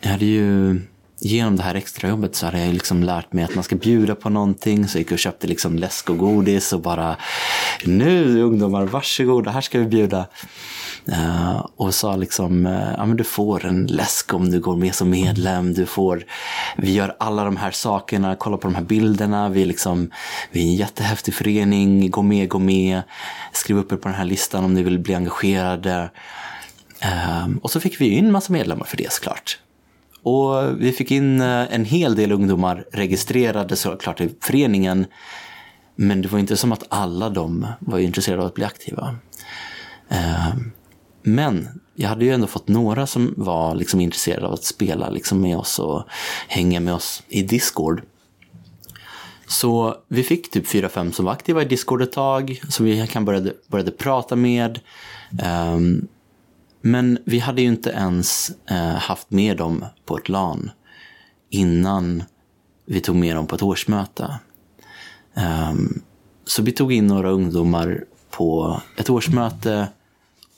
jag hade ju, genom det här extrajobbet så hade jag liksom lärt mig att man ska bjuda på någonting. Så jag gick och köpte liksom läsk och godis och bara nu ungdomar, varsågoda, här ska vi bjuda. Uh, och sa liksom, uh, ja men du får en läsk om du går med som medlem. Du får, vi gör alla de här sakerna, kolla på de här bilderna. Vi är, liksom, vi är en jättehäftig förening, gå med, gå med. Skriv upp er på den här listan om ni vill bli engagerade. Uh, och så fick vi in massa medlemmar för det såklart. Och vi fick in eh, en hel del ungdomar registrerade såklart i föreningen. Men det var inte som att alla de var intresserade av att bli aktiva. Eh, men jag hade ju ändå fått några som var liksom intresserade av att spela liksom med oss och hänga med oss i Discord. Så vi fick typ 4-5 som var aktiva i Discord ett tag, som vi kan började, började prata med. Um, men vi hade ju inte ens eh, haft med dem på ett LAN innan vi tog med dem på ett årsmöte. Um, så vi tog in några ungdomar på ett årsmöte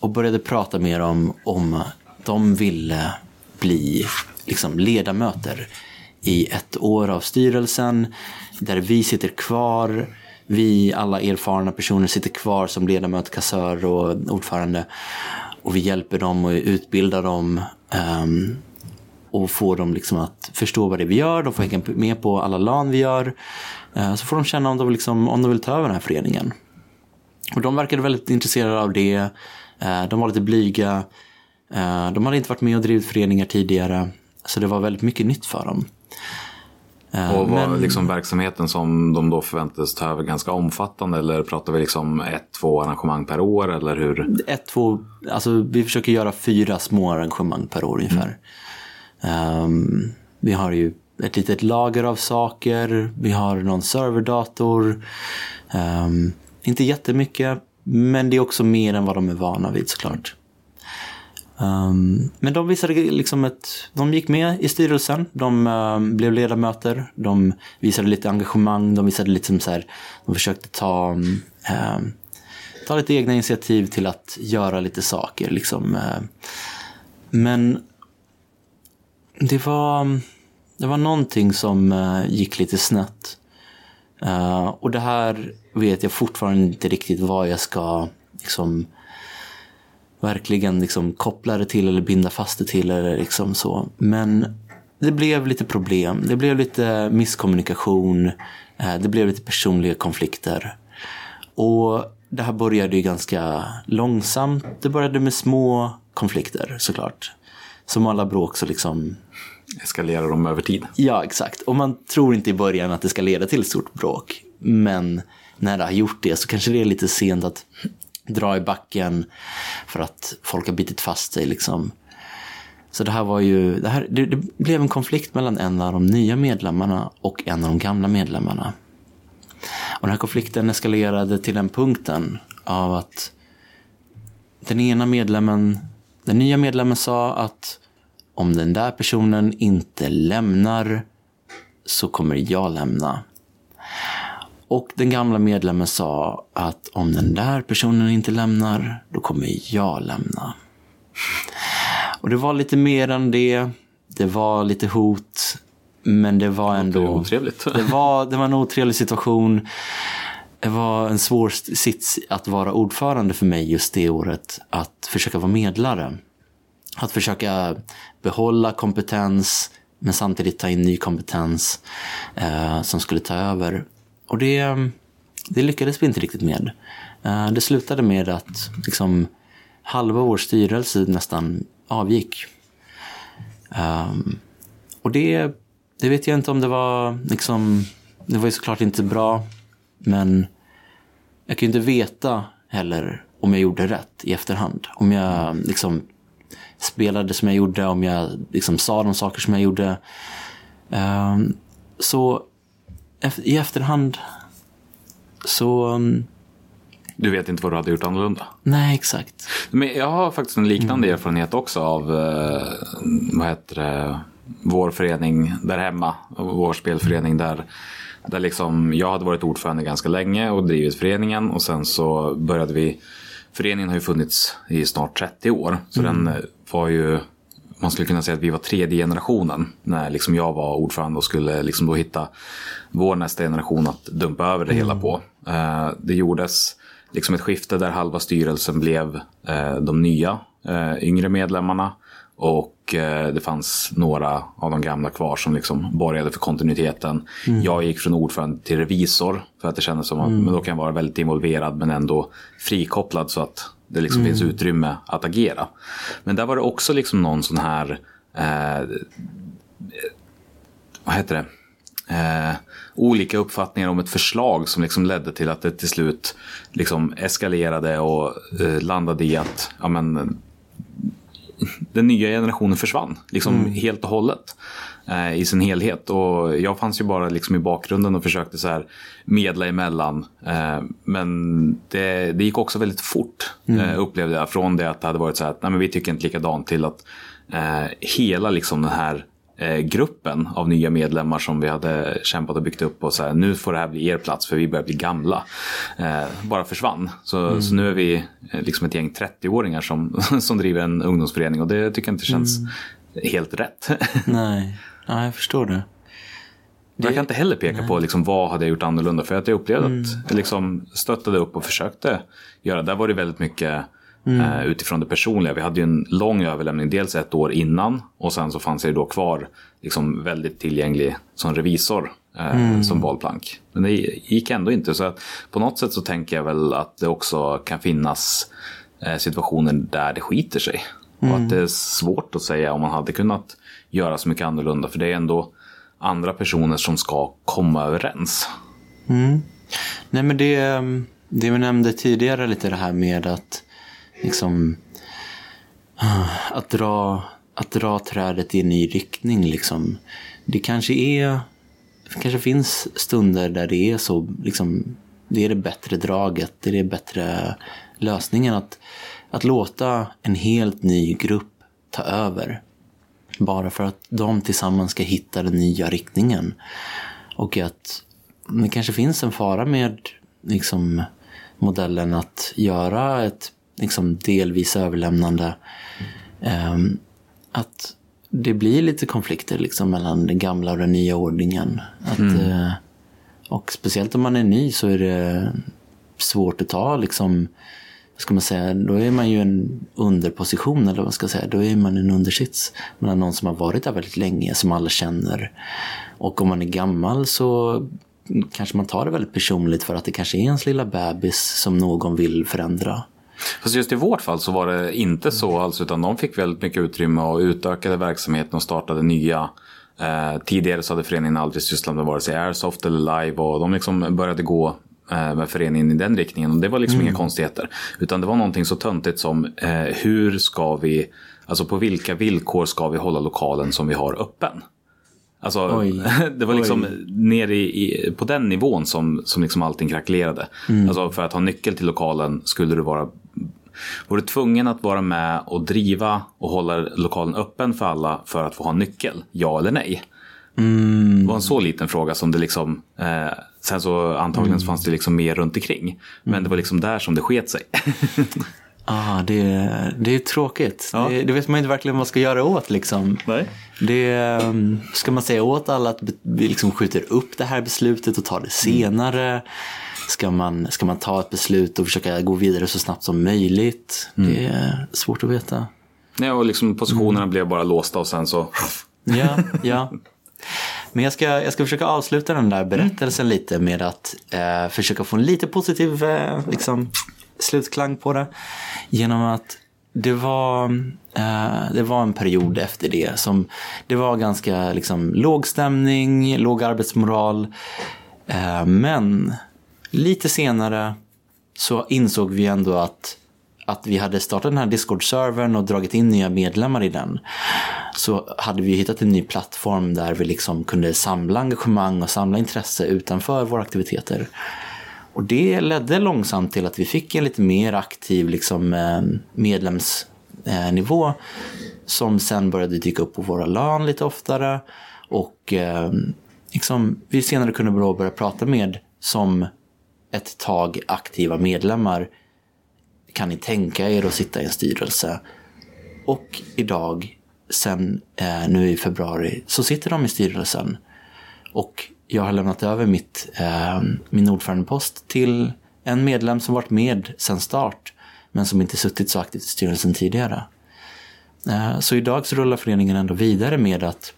och började prata med dem om de ville bli liksom, ledamöter i ett år av styrelsen där vi sitter kvar. Vi alla erfarna personer sitter kvar som ledamöter, kassör och ordförande. Och vi hjälper dem och utbildar dem. Um, och får dem liksom att förstå vad det är vi gör. De får hänga med på alla LAN vi gör. Uh, så får de känna om de, liksom, om de vill ta över den här föreningen. Och de verkade väldigt intresserade av det. Eh, de var lite blyga. Eh, de hade inte varit med och drivit föreningar tidigare. Så det var väldigt mycket nytt för dem. Och var Men... liksom verksamheten som de då förväntades ta över ganska omfattande? Eller pratar vi liksom ett, två arrangemang per år? Eller hur? Ett, två, alltså vi försöker göra fyra små arrangemang per år ungefär. Mm. Um, vi har ju ett litet lager av saker. Vi har någon serverdator. Um, inte jättemycket, men det är också mer än vad de är vana vid såklart. Um, men de visade liksom ett, de gick med i styrelsen, de um, blev ledamöter, de visade lite engagemang, de visade lite som så här, de försökte ta, um, ta lite egna initiativ till att göra lite saker. Liksom. Men det var, det var någonting som uh, gick lite snett. Uh, och det här vet jag fortfarande inte riktigt vad jag ska liksom, verkligen liksom, koppla det till eller binda fast det till. Eller liksom så. Men det blev lite problem. Det blev lite misskommunikation. Uh, det blev lite personliga konflikter. Och det här började ju ganska långsamt. Det började med små konflikter såklart. Som alla bråk så liksom eskalerar de över tid. Ja, exakt. Och man tror inte i början att det ska leda till ett stort bråk. Men när det har gjort det så kanske det är lite sent att dra i backen för att folk har bitit fast sig. Liksom. Så det här var ju, det, här, det, det blev en konflikt mellan en av de nya medlemmarna och en av de gamla medlemmarna. Och den här konflikten eskalerade till den punkten av att den ena medlemmen, den nya medlemmen sa att om den där personen inte lämnar så kommer jag lämna och den gamla medlemmen sa att om den där personen inte lämnar, då kommer jag lämna. Och det var lite mer än det. Det var lite hot. Men det var Det ändå... otrevligt. (laughs) Det var, det var en otrevlig situation. Det var en svår sits att vara ordförande för mig just det året. Att försöka vara medlare. Att försöka behålla kompetens men samtidigt ta in ny kompetens eh, som skulle ta över. Och det, det lyckades vi inte riktigt med. Eh, det slutade med att liksom, halva vår styrelse nästan avgick. Ehm, och det, det vet jag inte om det var liksom, det var ju såklart inte bra. Men jag kan ju inte veta heller om jag gjorde rätt i efterhand. Om jag liksom spelade som jag gjorde, om jag liksom sa de saker som jag gjorde. Ehm, så i efterhand så, mm, Du vet inte vad du hade gjort annorlunda. nej exakt. Men jag har faktiskt en liknande erfarenhet också av eh, vad heter det, vår förening där hemma. Vår spelförening där, där liksom jag hade varit ordförande ganska länge och drivit föreningen och sen så började vi Föreningen har ju funnits i snart 30 år så den eh, var ju man skulle kunna säga att vi var tredje generationen när liksom jag var ordförande och skulle liksom då hitta vår nästa generation att dumpa över det hela på. Eh, det gjordes liksom ett skifte där halva styrelsen blev eh, de nya eh, yngre medlemmarna och eh, det fanns några av de gamla kvar som liksom borgade för kontinuiteten. Jag gick från ordförande till revisor för att det kändes som att men då kan jag vara väldigt involverad men ändå frikopplad så att det liksom finns utrymme att agera. Men där var det också liksom någon sån här eh, vad heter det? Eh, olika uppfattningar om ett förslag som liksom ledde till att det till slut liksom eskalerade och eh, landade i att ja, men, den nya generationen försvann liksom helt och hållet eh, i sin helhet. Och jag fanns ju bara liksom i bakgrunden och försökte så här medla emellan. Eh, men det, det gick också väldigt fort eh, upplevde jag. Från det att det hade varit så här att nej, men vi tycker inte likadant till att eh, hela liksom den här gruppen av nya medlemmar som vi hade kämpat och byggt upp och så här, nu får det här bli er plats för vi börjar bli gamla. Eh, bara försvann. Så, så nu är vi eh, liksom ett gäng 30-åringar som, (laughs) som driver en ungdomsförening och det tycker jag inte känns helt rätt. (laughs) Nej, ja, jag förstår det. Jag kan inte heller peka på liksom, vad hade jag gjort annorlunda. För att jag upplevde att jag liksom stöttade upp och försökte göra. Där var det väldigt mycket eh, utifrån det personliga. Vi hade ju en lång överlämning. Dels ett år innan. Och sen så fanns jag då kvar liksom, väldigt tillgänglig som revisor. Eh, Som valplank. Men det gick ändå inte. Så på något sätt så tänker jag väl att det också kan finnas eh, situationer där det skiter sig. Och att det är svårt att säga om man hade kunnat göra så mycket annorlunda. För det är ändå andra personer som ska komma överens. Nej men det, det vi nämnde tidigare lite det här med att liksom ah, att dra, att dra trädet i en ny riktning liksom. Det kanske är det kanske finns stunder där det är så liksom det är det bättre draget, det är det bättre lösningen att, att låta en helt ny grupp ta över. Bara för att de tillsammans ska hitta den nya riktningen. Och att det kanske finns en fara med liksom, modellen att göra ett liksom, delvis överlämnande. Ehm, att det blir lite konflikter liksom, mellan den gamla och den nya ordningen. Att, eh, och speciellt om man är ny så är det svårt att ta liksom, ska man säga, då är man ju en underposition eller vad man ska säga. Då är man en undersits mellan någon som har varit där väldigt länge, som alla känner. Och om man är gammal så kanske man tar det väldigt personligt för att det kanske är ens lilla bebis som någon vill förändra. Fast just i vårt fall så var det inte så alls utan de fick väldigt mycket utrymme och utökade verksamheten och startade nya. Eh, tidigare så hade föreningen aldrig sysslat med vare sig airsoft eller live och de liksom började gå eh, med föreningen i den riktningen och det var liksom inga konstigheter. Utan det var någonting så töntigt som eh, hur ska vi, alltså på vilka villkor ska vi hålla lokalen som vi har öppen? Alltså, Oj. (laughs) det var liksom Oj. nere i, i, på den nivån som, som liksom allting krackelerade. Alltså för att ha nyckel till lokalen skulle du vara var du tvungen att vara med och driva och hålla lokalen öppen för alla för att få ha nyckel? Ja eller nej? Det var en så liten fråga som det liksom, eh, sen så antagligen så fanns det liksom mer runt omkring. Men det var liksom där som det sket sig. (laughs) Ah, det, det är tråkigt. Ja. Det, det vet man inte verkligen vad man ska göra åt. Liksom. Nej. Det, um, ska man säga åt alla att vi liksom skjuter upp det här beslutet och tar det senare? Ska, man, ska man ta ett beslut och försöka gå vidare så snabbt som möjligt? Det är svårt att veta. Nej, och liksom positionerna blev bara låsta och sen så... Ja, ja. Men jag ska, jag ska försöka avsluta den där berättelsen lite med att eh, försöka få en lite positiv eh, liksom, slutklang på det. Genom att det var, eh, det var en period efter det som det var ganska liksom, låg stämning, låg arbetsmoral. Eh, men lite senare så insåg vi ändå att, att vi hade startat den här Discord-servern och dragit in nya medlemmar i den. Så hade vi hittat en ny plattform där vi liksom kunde samla engagemang och samla intresse utanför våra aktiviteter. Och det ledde långsamt till att vi fick en lite mer aktiv liksom, eh, medlemsnivå eh, som sen började dyka upp på våra LAN lite oftare. Och eh, liksom, vi senare kunde börja prata med som ett tag aktiva medlemmar. Kan ni tänka er att sitta i en styrelse? Och idag, sen eh, nu i februari, så sitter de i styrelsen. Och jag har lämnat över mitt, eh, min ordförandepost till en medlem som varit med sedan start, men som inte suttit så aktivt i styrelsen tidigare. Eh, så idag så rullar föreningen ändå vidare med att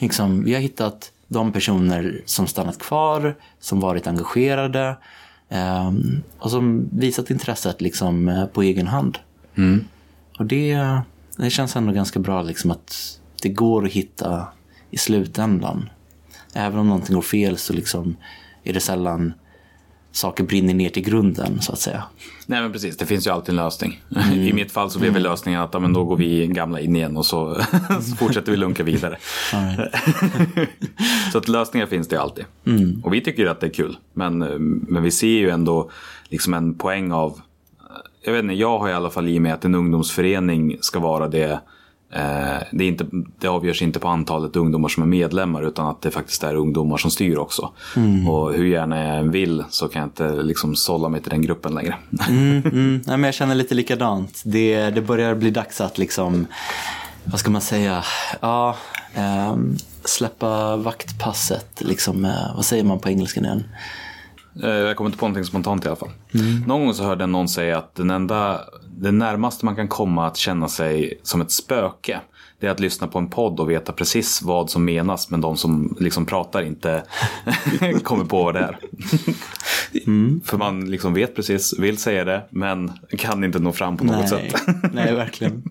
liksom, vi har hittat de personer som stannat kvar, som varit engagerade eh, och som visat intresset liksom, eh, på egen hand. Och det, det känns ändå ganska bra liksom, att det går att hitta i slutändan. Även om någonting går fel så liksom, är det sällan saker brinner ner till grunden så att säga. Nej men precis, det finns ju alltid en lösning. (laughs) I mitt fall så blev väl lösningen att men då går vi gamla in igen och så, (laughs) så fortsätter vi lunka vidare. (laughs) så att lösningar finns det alltid. Och vi tycker att det är kul. Men, eh, men vi ser ju ändå liksom en poäng av, jag vet inte, jag har i alla fall i mig att en ungdomsförening ska vara det Eh, det, är inte, det avgörs inte på antalet ungdomar som är medlemmar utan att det faktiskt är ungdomar som styr också. Och hur gärna jag än vill så kan jag inte liksom sålla mig till den gruppen längre. Mm, mm. (laughs) Nej, men jag känner lite likadant. Det, det börjar bli dags att liksom, vad ska man säga, ja, ehm, släppa vaktpasset. Liksom, eh, vad säger man på engelska igen? Eh, Jag kommer inte på någonting spontant i alla fall. Någon gång så hörde jag någon säga att den enda, det närmaste man kan komma att känna sig som ett spöke det är att lyssna på en podd och veta precis vad som menas men de som liksom pratar inte (laughs) kommer på vad det är. För man liksom vet precis, vill säga det men kan inte nå fram på något Nej, sätt. nej, (laughs) verkligen.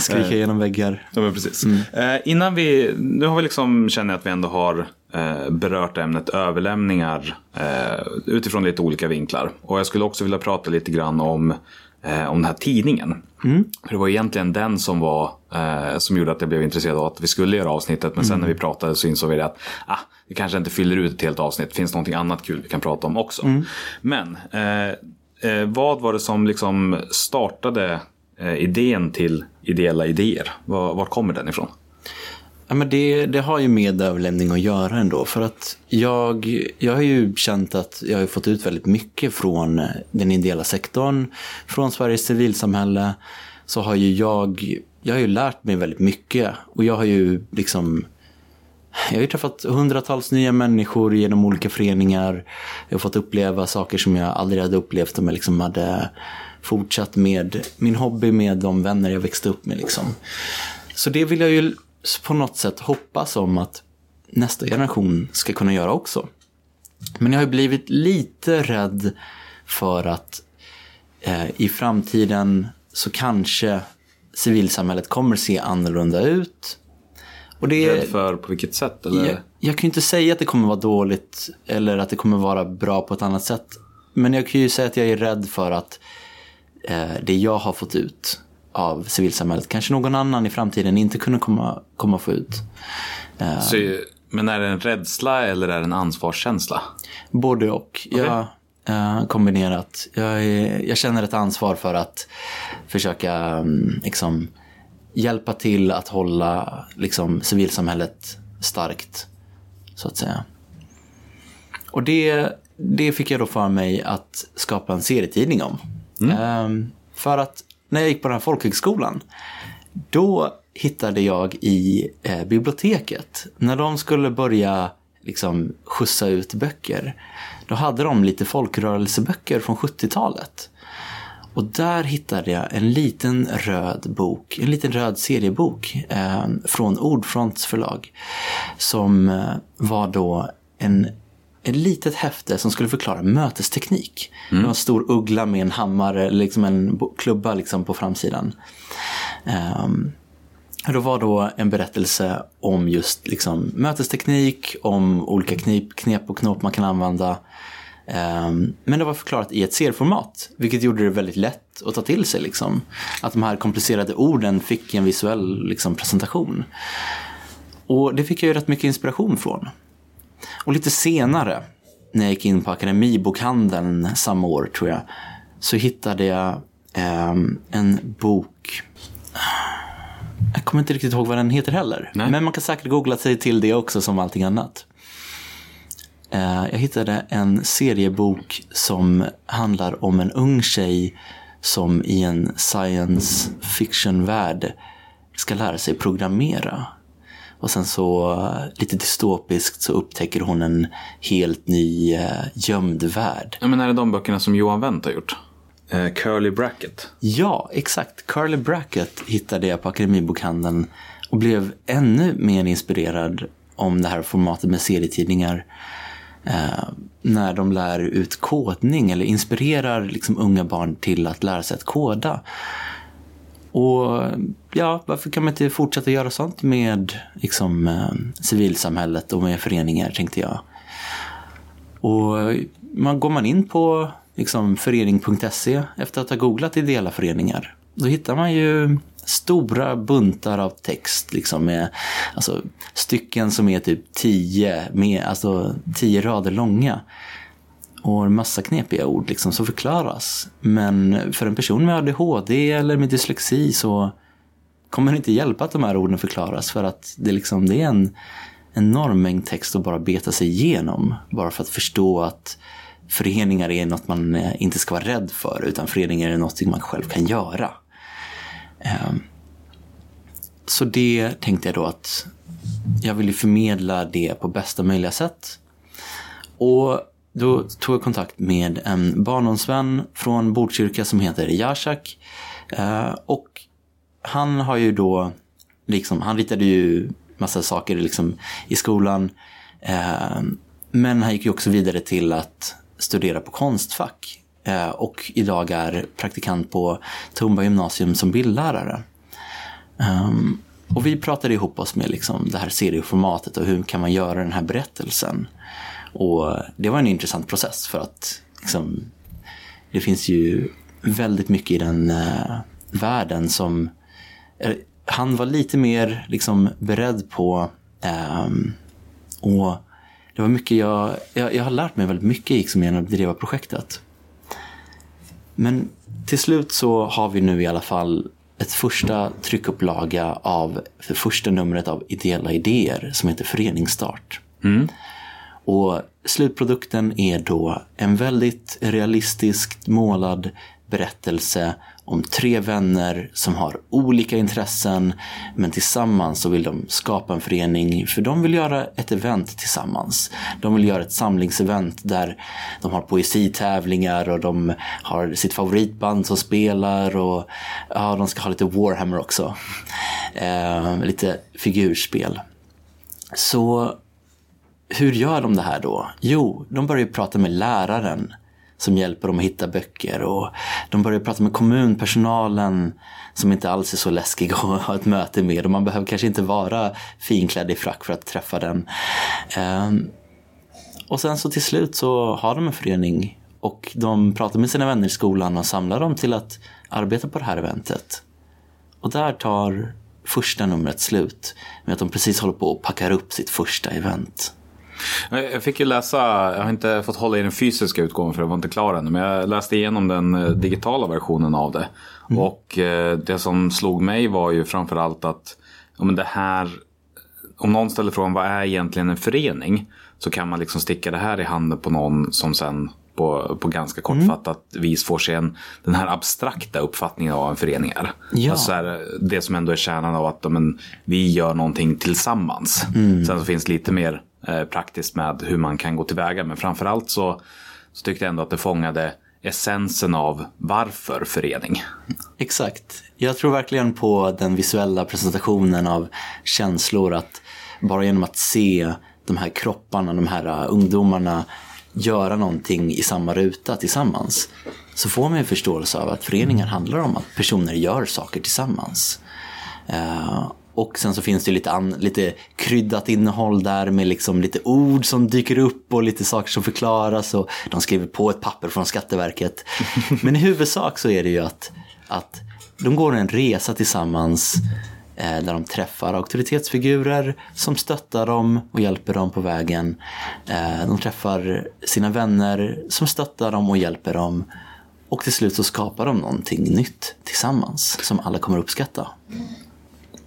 Skrika genom väggar. Ja, precis. Eh, innan vi, nu har vi liksom, känner jag att vi ändå har eh, berört ämnet överlämningar eh, utifrån lite olika vinklar. Och jag skulle också vilja prata lite grann om, eh, om den här tidningen. För det var egentligen den som var, eh, som gjorde att jag blev intresserad av att vi skulle göra avsnittet. Men sen när vi pratade så insåg vi det att ah, det kanske inte fyller ut ett helt avsnitt. Finns någonting annat kul vi kan prata om också. Men eh, eh, vad var det som liksom startade eh, Eh, idén till ideella idéer? Var, var kommer den ifrån? Ja, men det, det har ju med överlämning att göra ändå. För att jag, jag har ju känt att jag har fått ut väldigt mycket från eh, den ideella sektorn. Från Sveriges civilsamhälle. Så har ju jag, jag har ju lärt mig väldigt mycket. Och jag har ju liksom jag har ju träffat hundratals nya människor genom olika föreningar. Jag har fått uppleva saker som jag aldrig hade upplevt om jag liksom hade fortsatt med min hobby med de vänner jag växte upp med. Liksom. Så det vill jag ju på något sätt hoppas om att nästa generation ska kunna göra också. Men jag har ju blivit lite rädd för att eh, i framtiden så kanske civilsamhället kommer se annorlunda ut. Och det, Rädd för på vilket sätt? Eller? jag, jag kan ju inte säga att det kommer vara dåligt eller att det kommer vara bra på ett annat sätt. Men jag kan ju säga att jag är rädd för att det jag har fått ut av civilsamhället kanske någon annan i framtiden inte kunde komma, komma få ut. Så, men är det en rädsla eller är det en ansvarskänsla? Både och. Jag, eh, kombinerat. Jag, är, jag känner ett ansvar för att försöka mm, liksom, hjälpa till att hålla liksom, civilsamhället starkt, så att säga. Och det, det fick jag då för mig att skapa en serietidning om. Mm. Ehm, för att när jag gick på den här folkhögskolan, då hittade jag i eh, biblioteket, när de skulle börja liksom skjutsa ut böcker, då hade de lite folkrörelseböcker från 70-talet. Och där hittade jag en liten röd bok, en liten röd seriebok eh, från Ordfronts förlag. Som eh, var då en, ett litet häfte som skulle förklara mötesteknik. Det var en stor uggla med en hammare, liksom en klubba liksom på framsidan. Ehm, det var då en berättelse om just liksom mötesteknik, om olika knip, knep och knop man kan använda. Ehm, Men det var förklarat i ett serformat, vilket gjorde det väldigt lätt att ta till sig. Liksom. Att de här komplicerade orden fick en visuell liksom, presentation. Och det fick jag ju rätt mycket inspiration från. Och lite senare, när jag gick in på Akademibokhandeln samma år tror jag, så hittade jag ehm, en bok jag kommer inte riktigt ihåg vad den heter heller. Nej. Men man kan säkert googla sig till det också som allting annat. Eh, Jag hittade en seriebok som handlar om en ung tjej som i en science fiction-värld ska lära sig programmera. Och sen så eh, lite dystopiskt så upptäcker hon en helt ny eh, gömd värld. Ja, men är det de böckerna som Johan Wendt har gjort? Eh, Curly Bracket. Ja, exakt. Curly Bracket hittade jag på Akademibokhandeln och blev ännu mer inspirerad om det här formatet med serietidningar. Eh, när de lär ut kodning eller inspirerar liksom unga barn till att lära sig att koda. Och ja, varför kan man inte fortsätta göra sånt med liksom, eh, civilsamhället och med föreningar, tänkte jag. Och man, går man in på liksom, förening.se efter att ha googlat ideella föreningar, då hittar man ju stora buntar av text liksom med alltså, stycken som är typ tio, med, alltså, tio rader långa. Och en massa knepiga ord liksom som förklaras. Men för en person med ADHD eller med dyslexi så kommer det inte hjälpa att de här orden förklaras. För att det, liksom, det är en enorm mängd text att bara beta sig igenom. Bara för att förstå att föreningar är något man eh, inte ska vara rädd för. Utan föreningar är något man själv kan göra. Ehm, så det tänkte jag då att jag ville förmedla det på bästa möjliga sätt. Och då tog jag kontakt med en barndomsvän från Botkyrka som heter Jashak. Eh, och han har ju då, liksom, han ritade ju massa saker liksom, i skolan. Eh, men han gick ju också vidare till att studera på Konstfack. Eh, och idag är praktikant på Tumba gymnasium som bildlärare. Um, och vi pratade ihop oss med liksom det här serieformatet och hur kan man göra den här berättelsen. Och det var en intressant process för att liksom, det finns ju väldigt mycket i den eh, världen som eh, han var lite mer liksom, beredd på. ehm, och det var mycket jag, jag, jag har lärt mig väldigt mycket liksom, genom att driva projektet. Men till slut så har vi nu i alla fall ett första tryckupplaga av det första numret av Ideella idéer som heter Föreningsstart. Mm. Och slutprodukten är då en väldigt realistiskt målad berättelse om tre vänner som har olika intressen men tillsammans så vill de skapa en förening för de vill göra ett event tillsammans. De vill göra ett samlingsevent där de har poesitävlingar och de har sitt favoritband som spelar och ja, de ska ha lite Warhammer också. Eh, lite figurspel. Så hur gör de det här då? Jo, de börjar ju prata med läraren som hjälper dem att hitta böcker och de börjar prata med kommunpersonalen som inte alls är så läskig (laughs) att ha ett möte med och man behöver kanske inte vara finklädd i frack för att träffa den. Ehm, och sen så till slut så har de en förening och de pratar med sina vänner i skolan och samlar dem till att arbeta på det här eventet. Och där tar första numret slut med att de precis håller på att packa upp sitt första event. Jag fick ju läsa, jag har inte fått hålla i den fysiska utgåvan för jag var inte klar ännu. Men jag läste igenom den eh, digitala versionen av det. Och eh, det som slog mig var ju framförallt att men det här om någon ställer frågan vad är egentligen en förening? Så kan man liksom sticka det här i handen på någon som sen på, på ganska kortfattat vis får sig en, den här abstrakta uppfattningen av vad en förening är. Ja. Alltså så här, det som ändå är kärnan av att men, vi gör någonting tillsammans. Sen så finns lite mer Eh, praktiskt med hur man kan gå tillväga. Men framförallt så, så tyckte jag ändå att det fångade essensen av varför förening. Exakt. Jag tror verkligen på den visuella presentationen av känslor. Att bara genom att se de här kropparna, de här eh, ungdomarna göra någonting i samma ruta tillsammans. Så får man en förståelse av att föreningar handlar om att personer gör saker tillsammans. Eh, och sen så finns det lite, an, lite kryddat innehåll där med liksom lite ord som dyker upp och lite saker som förklaras. Och de skriver på ett papper från Skatteverket. (laughs) Men i huvudsak så är det ju att, att de går en resa tillsammans eh, där de träffar auktoritetsfigurer som stöttar dem och hjälper dem på vägen. Eh, de träffar sina vänner som stöttar dem och hjälper dem. Och till slut så skapar de någonting nytt tillsammans som alla kommer uppskatta.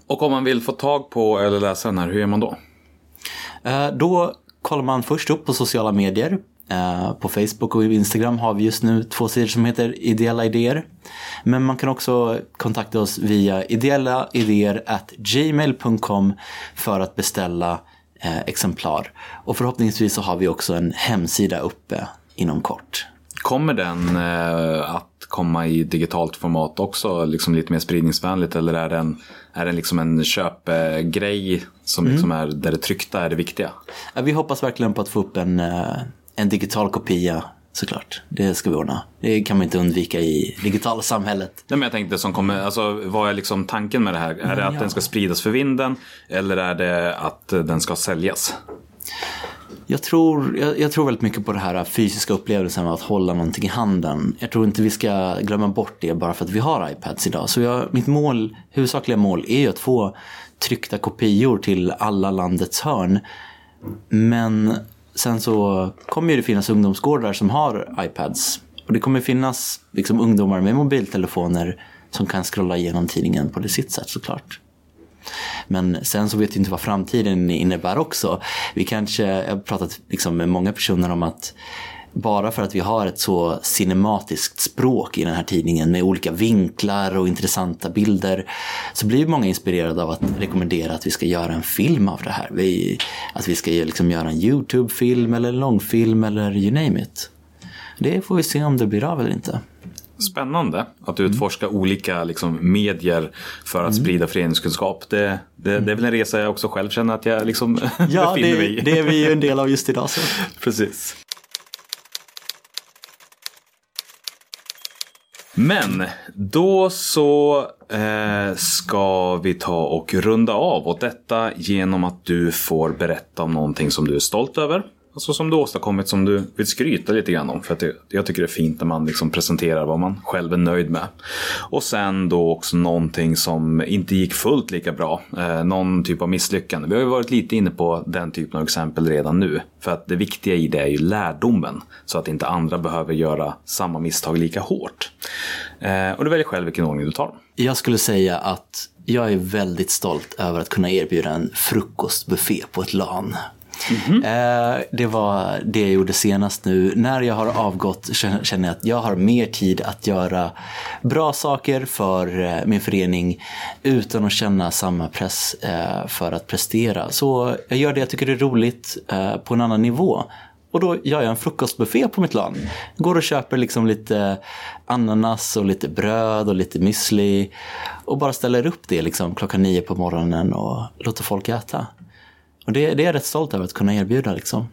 Och om man vill få tag på eller läsa den här, hur gör man då? Eh, Då kollar man först upp på sociala medier. Eh, På Facebook och Instagram har vi just nu två sidor som heter Ideella idéer. Men man kan också kontakta oss via ideellaidéer.gmail.com för att beställa eh, exemplar. Och förhoppningsvis så har vi också en hemsida uppe inom kort. Kommer den att komma i digitalt format också, liksom lite mer spridningsvänligt? Eller är den, är den liksom en köpgrej som liksom är där det tryckta är det viktiga? Vi hoppas verkligen på att få upp en, eh, en digital kopia såklart. Det ska vi ordna. Det kan man inte undvika i digitala samhället. Nej, men jag tänkte som kommer, alltså, vad är liksom tanken med det här? Är det att ja. den ska spridas för vinden eller är det att den ska säljas? Jag tror, jag, jag tror väldigt mycket på det här fysiska upplevelsen av att hålla någonting i handen. Jag tror inte vi ska glömma bort det bara för att vi har iPads idag. Så jag, mitt mål, huvudsakliga mål är ju att få tryckta kopior till alla landets hörn. Men sen så kommer ju det finnas ungdomsgårdar som har iPads. Och det kommer finnas liksom, ungdomar med mobiltelefoner som kan scrolla igenom tidningen på det sitt sätt såklart. Men sen så vet vi inte vad framtiden innebär också. Vi kanske, jag har pratat liksom med många personer om att bara för att vi har ett så cinematiskt språk i den här tidningen med olika vinklar och intressanta bilder så blir många inspirerade av att rekommendera att vi ska göra en film av det här. Vi, att vi ska liksom göra en YouTube-film eller en långfilm eller you name it. Det får vi se om det blir av eller inte. Spännande att utforska olika liksom, medier för att sprida föreningskunskap. Det, det, det är väl en resa jag också själv känner att jag liksom (laughs) Ja, befinner det, mig i. det är vi ju en del av just idag. Så. (laughs) Precis. Men då så eh, ska vi ta och runda av och detta genom att du får berätta om någonting som du är stolt över. Alltså som du åstadkommit som du vill skryta lite grann om. För att det, jag tycker det är fint när man liksom presenterar vad man själv är nöjd med. Och sen då också någonting som inte gick fullt lika bra. Eh, någon typ av misslyckande. Vi har ju varit lite inne på den typen av exempel redan nu. För att det viktiga i det är ju lärdomen. Så att inte andra behöver göra samma misstag lika hårt. Eh, och du väljer själv vilken ordning du tar. Jag skulle säga att jag är väldigt stolt över att kunna erbjuda en frukostbuffé på ett LAN. Mhm. Eh, Det var det jag gjorde senast nu. När jag har avgått känner jag att jag har mer tid att göra bra saker för eh, min förening utan att känna samma press eh, för att prestera. Så jag gör det jag tycker är roligt eh, på en annan nivå. Och då gör jag en frukostbuffé på mitt land. Går och köper liksom lite ananas och lite bröd och lite müsli. Och bara ställer upp det liksom klockan nio på morgonen och låter folk äta. Och det, det är jag rätt stolt över att kunna erbjuda liksom.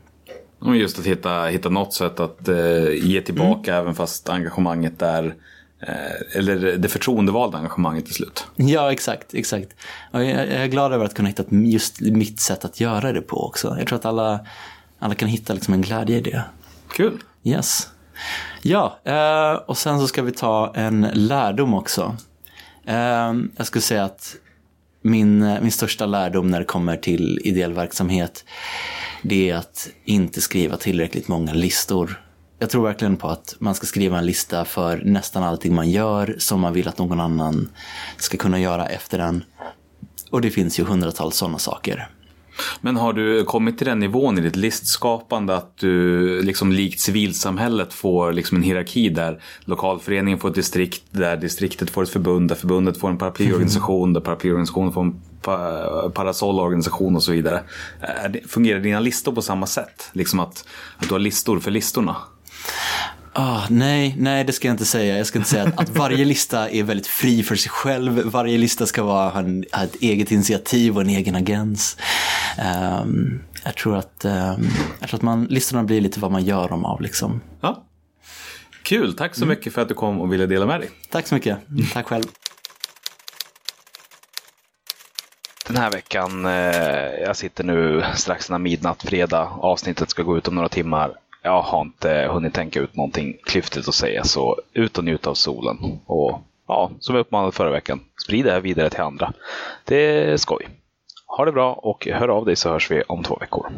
Just att hitta, hitta något sätt att eh, ge tillbaka även fast engagemanget är eh, eller det förtroendevalda engagemanget till slut. Ja, exakt. exakt. Och jag, jag är glad över att kunna hitta just mitt sätt att göra det på också. Jag tror att alla, alla kan hitta liksom en glädje i det. Kul! Yes. Ja, eh, och sen så ska vi ta en lärdom också. Eh, jag skulle säga att min, eh, min största lärdom när det kommer till ideell verksamhet det är att inte skriva tillräckligt många listor. Jag tror verkligen på att man ska skriva en lista för nästan allting man gör som man vill att någon annan ska kunna göra efter en. Och det finns ju hundratals sådana saker. Men har du kommit till den nivån i ditt listskapande att du liksom likt civilsamhället får liksom en hierarki där lokalföreningen får ett distrikt, där distriktet får ett förbund, där förbundet får en paraplyorganisation, där paraplyorganisationen får en parasollorganisation och så vidare. Fungerar dina listor på samma sätt? Liksom att, att du har listor för listorna? Ah, nej, nej, det ska jag inte säga. Jag ska inte säga att, att varje lista är väldigt fri för sig själv. Varje lista ska vara, ha, en, ha ett eget initiativ och en egen agens. Ehm, jag tror att, ehm, jag tror att man, listorna blir lite vad man gör dem av. Liksom. Ja. Kul, tack så mycket för att du kom och ville dela med dig. Tack så mycket. Tack själv. Den här veckan, eh, jag sitter nu strax innan midnatt, fredag. Avsnittet ska gå ut om några timmar. Jag har inte hunnit tänka ut någonting klyftigt att säga, så ut och njut av solen. Och ja, som jag uppmanade förra veckan, sprid det här vidare till andra. Det är skoj. Ha det bra och hör av dig så hörs vi om två veckor.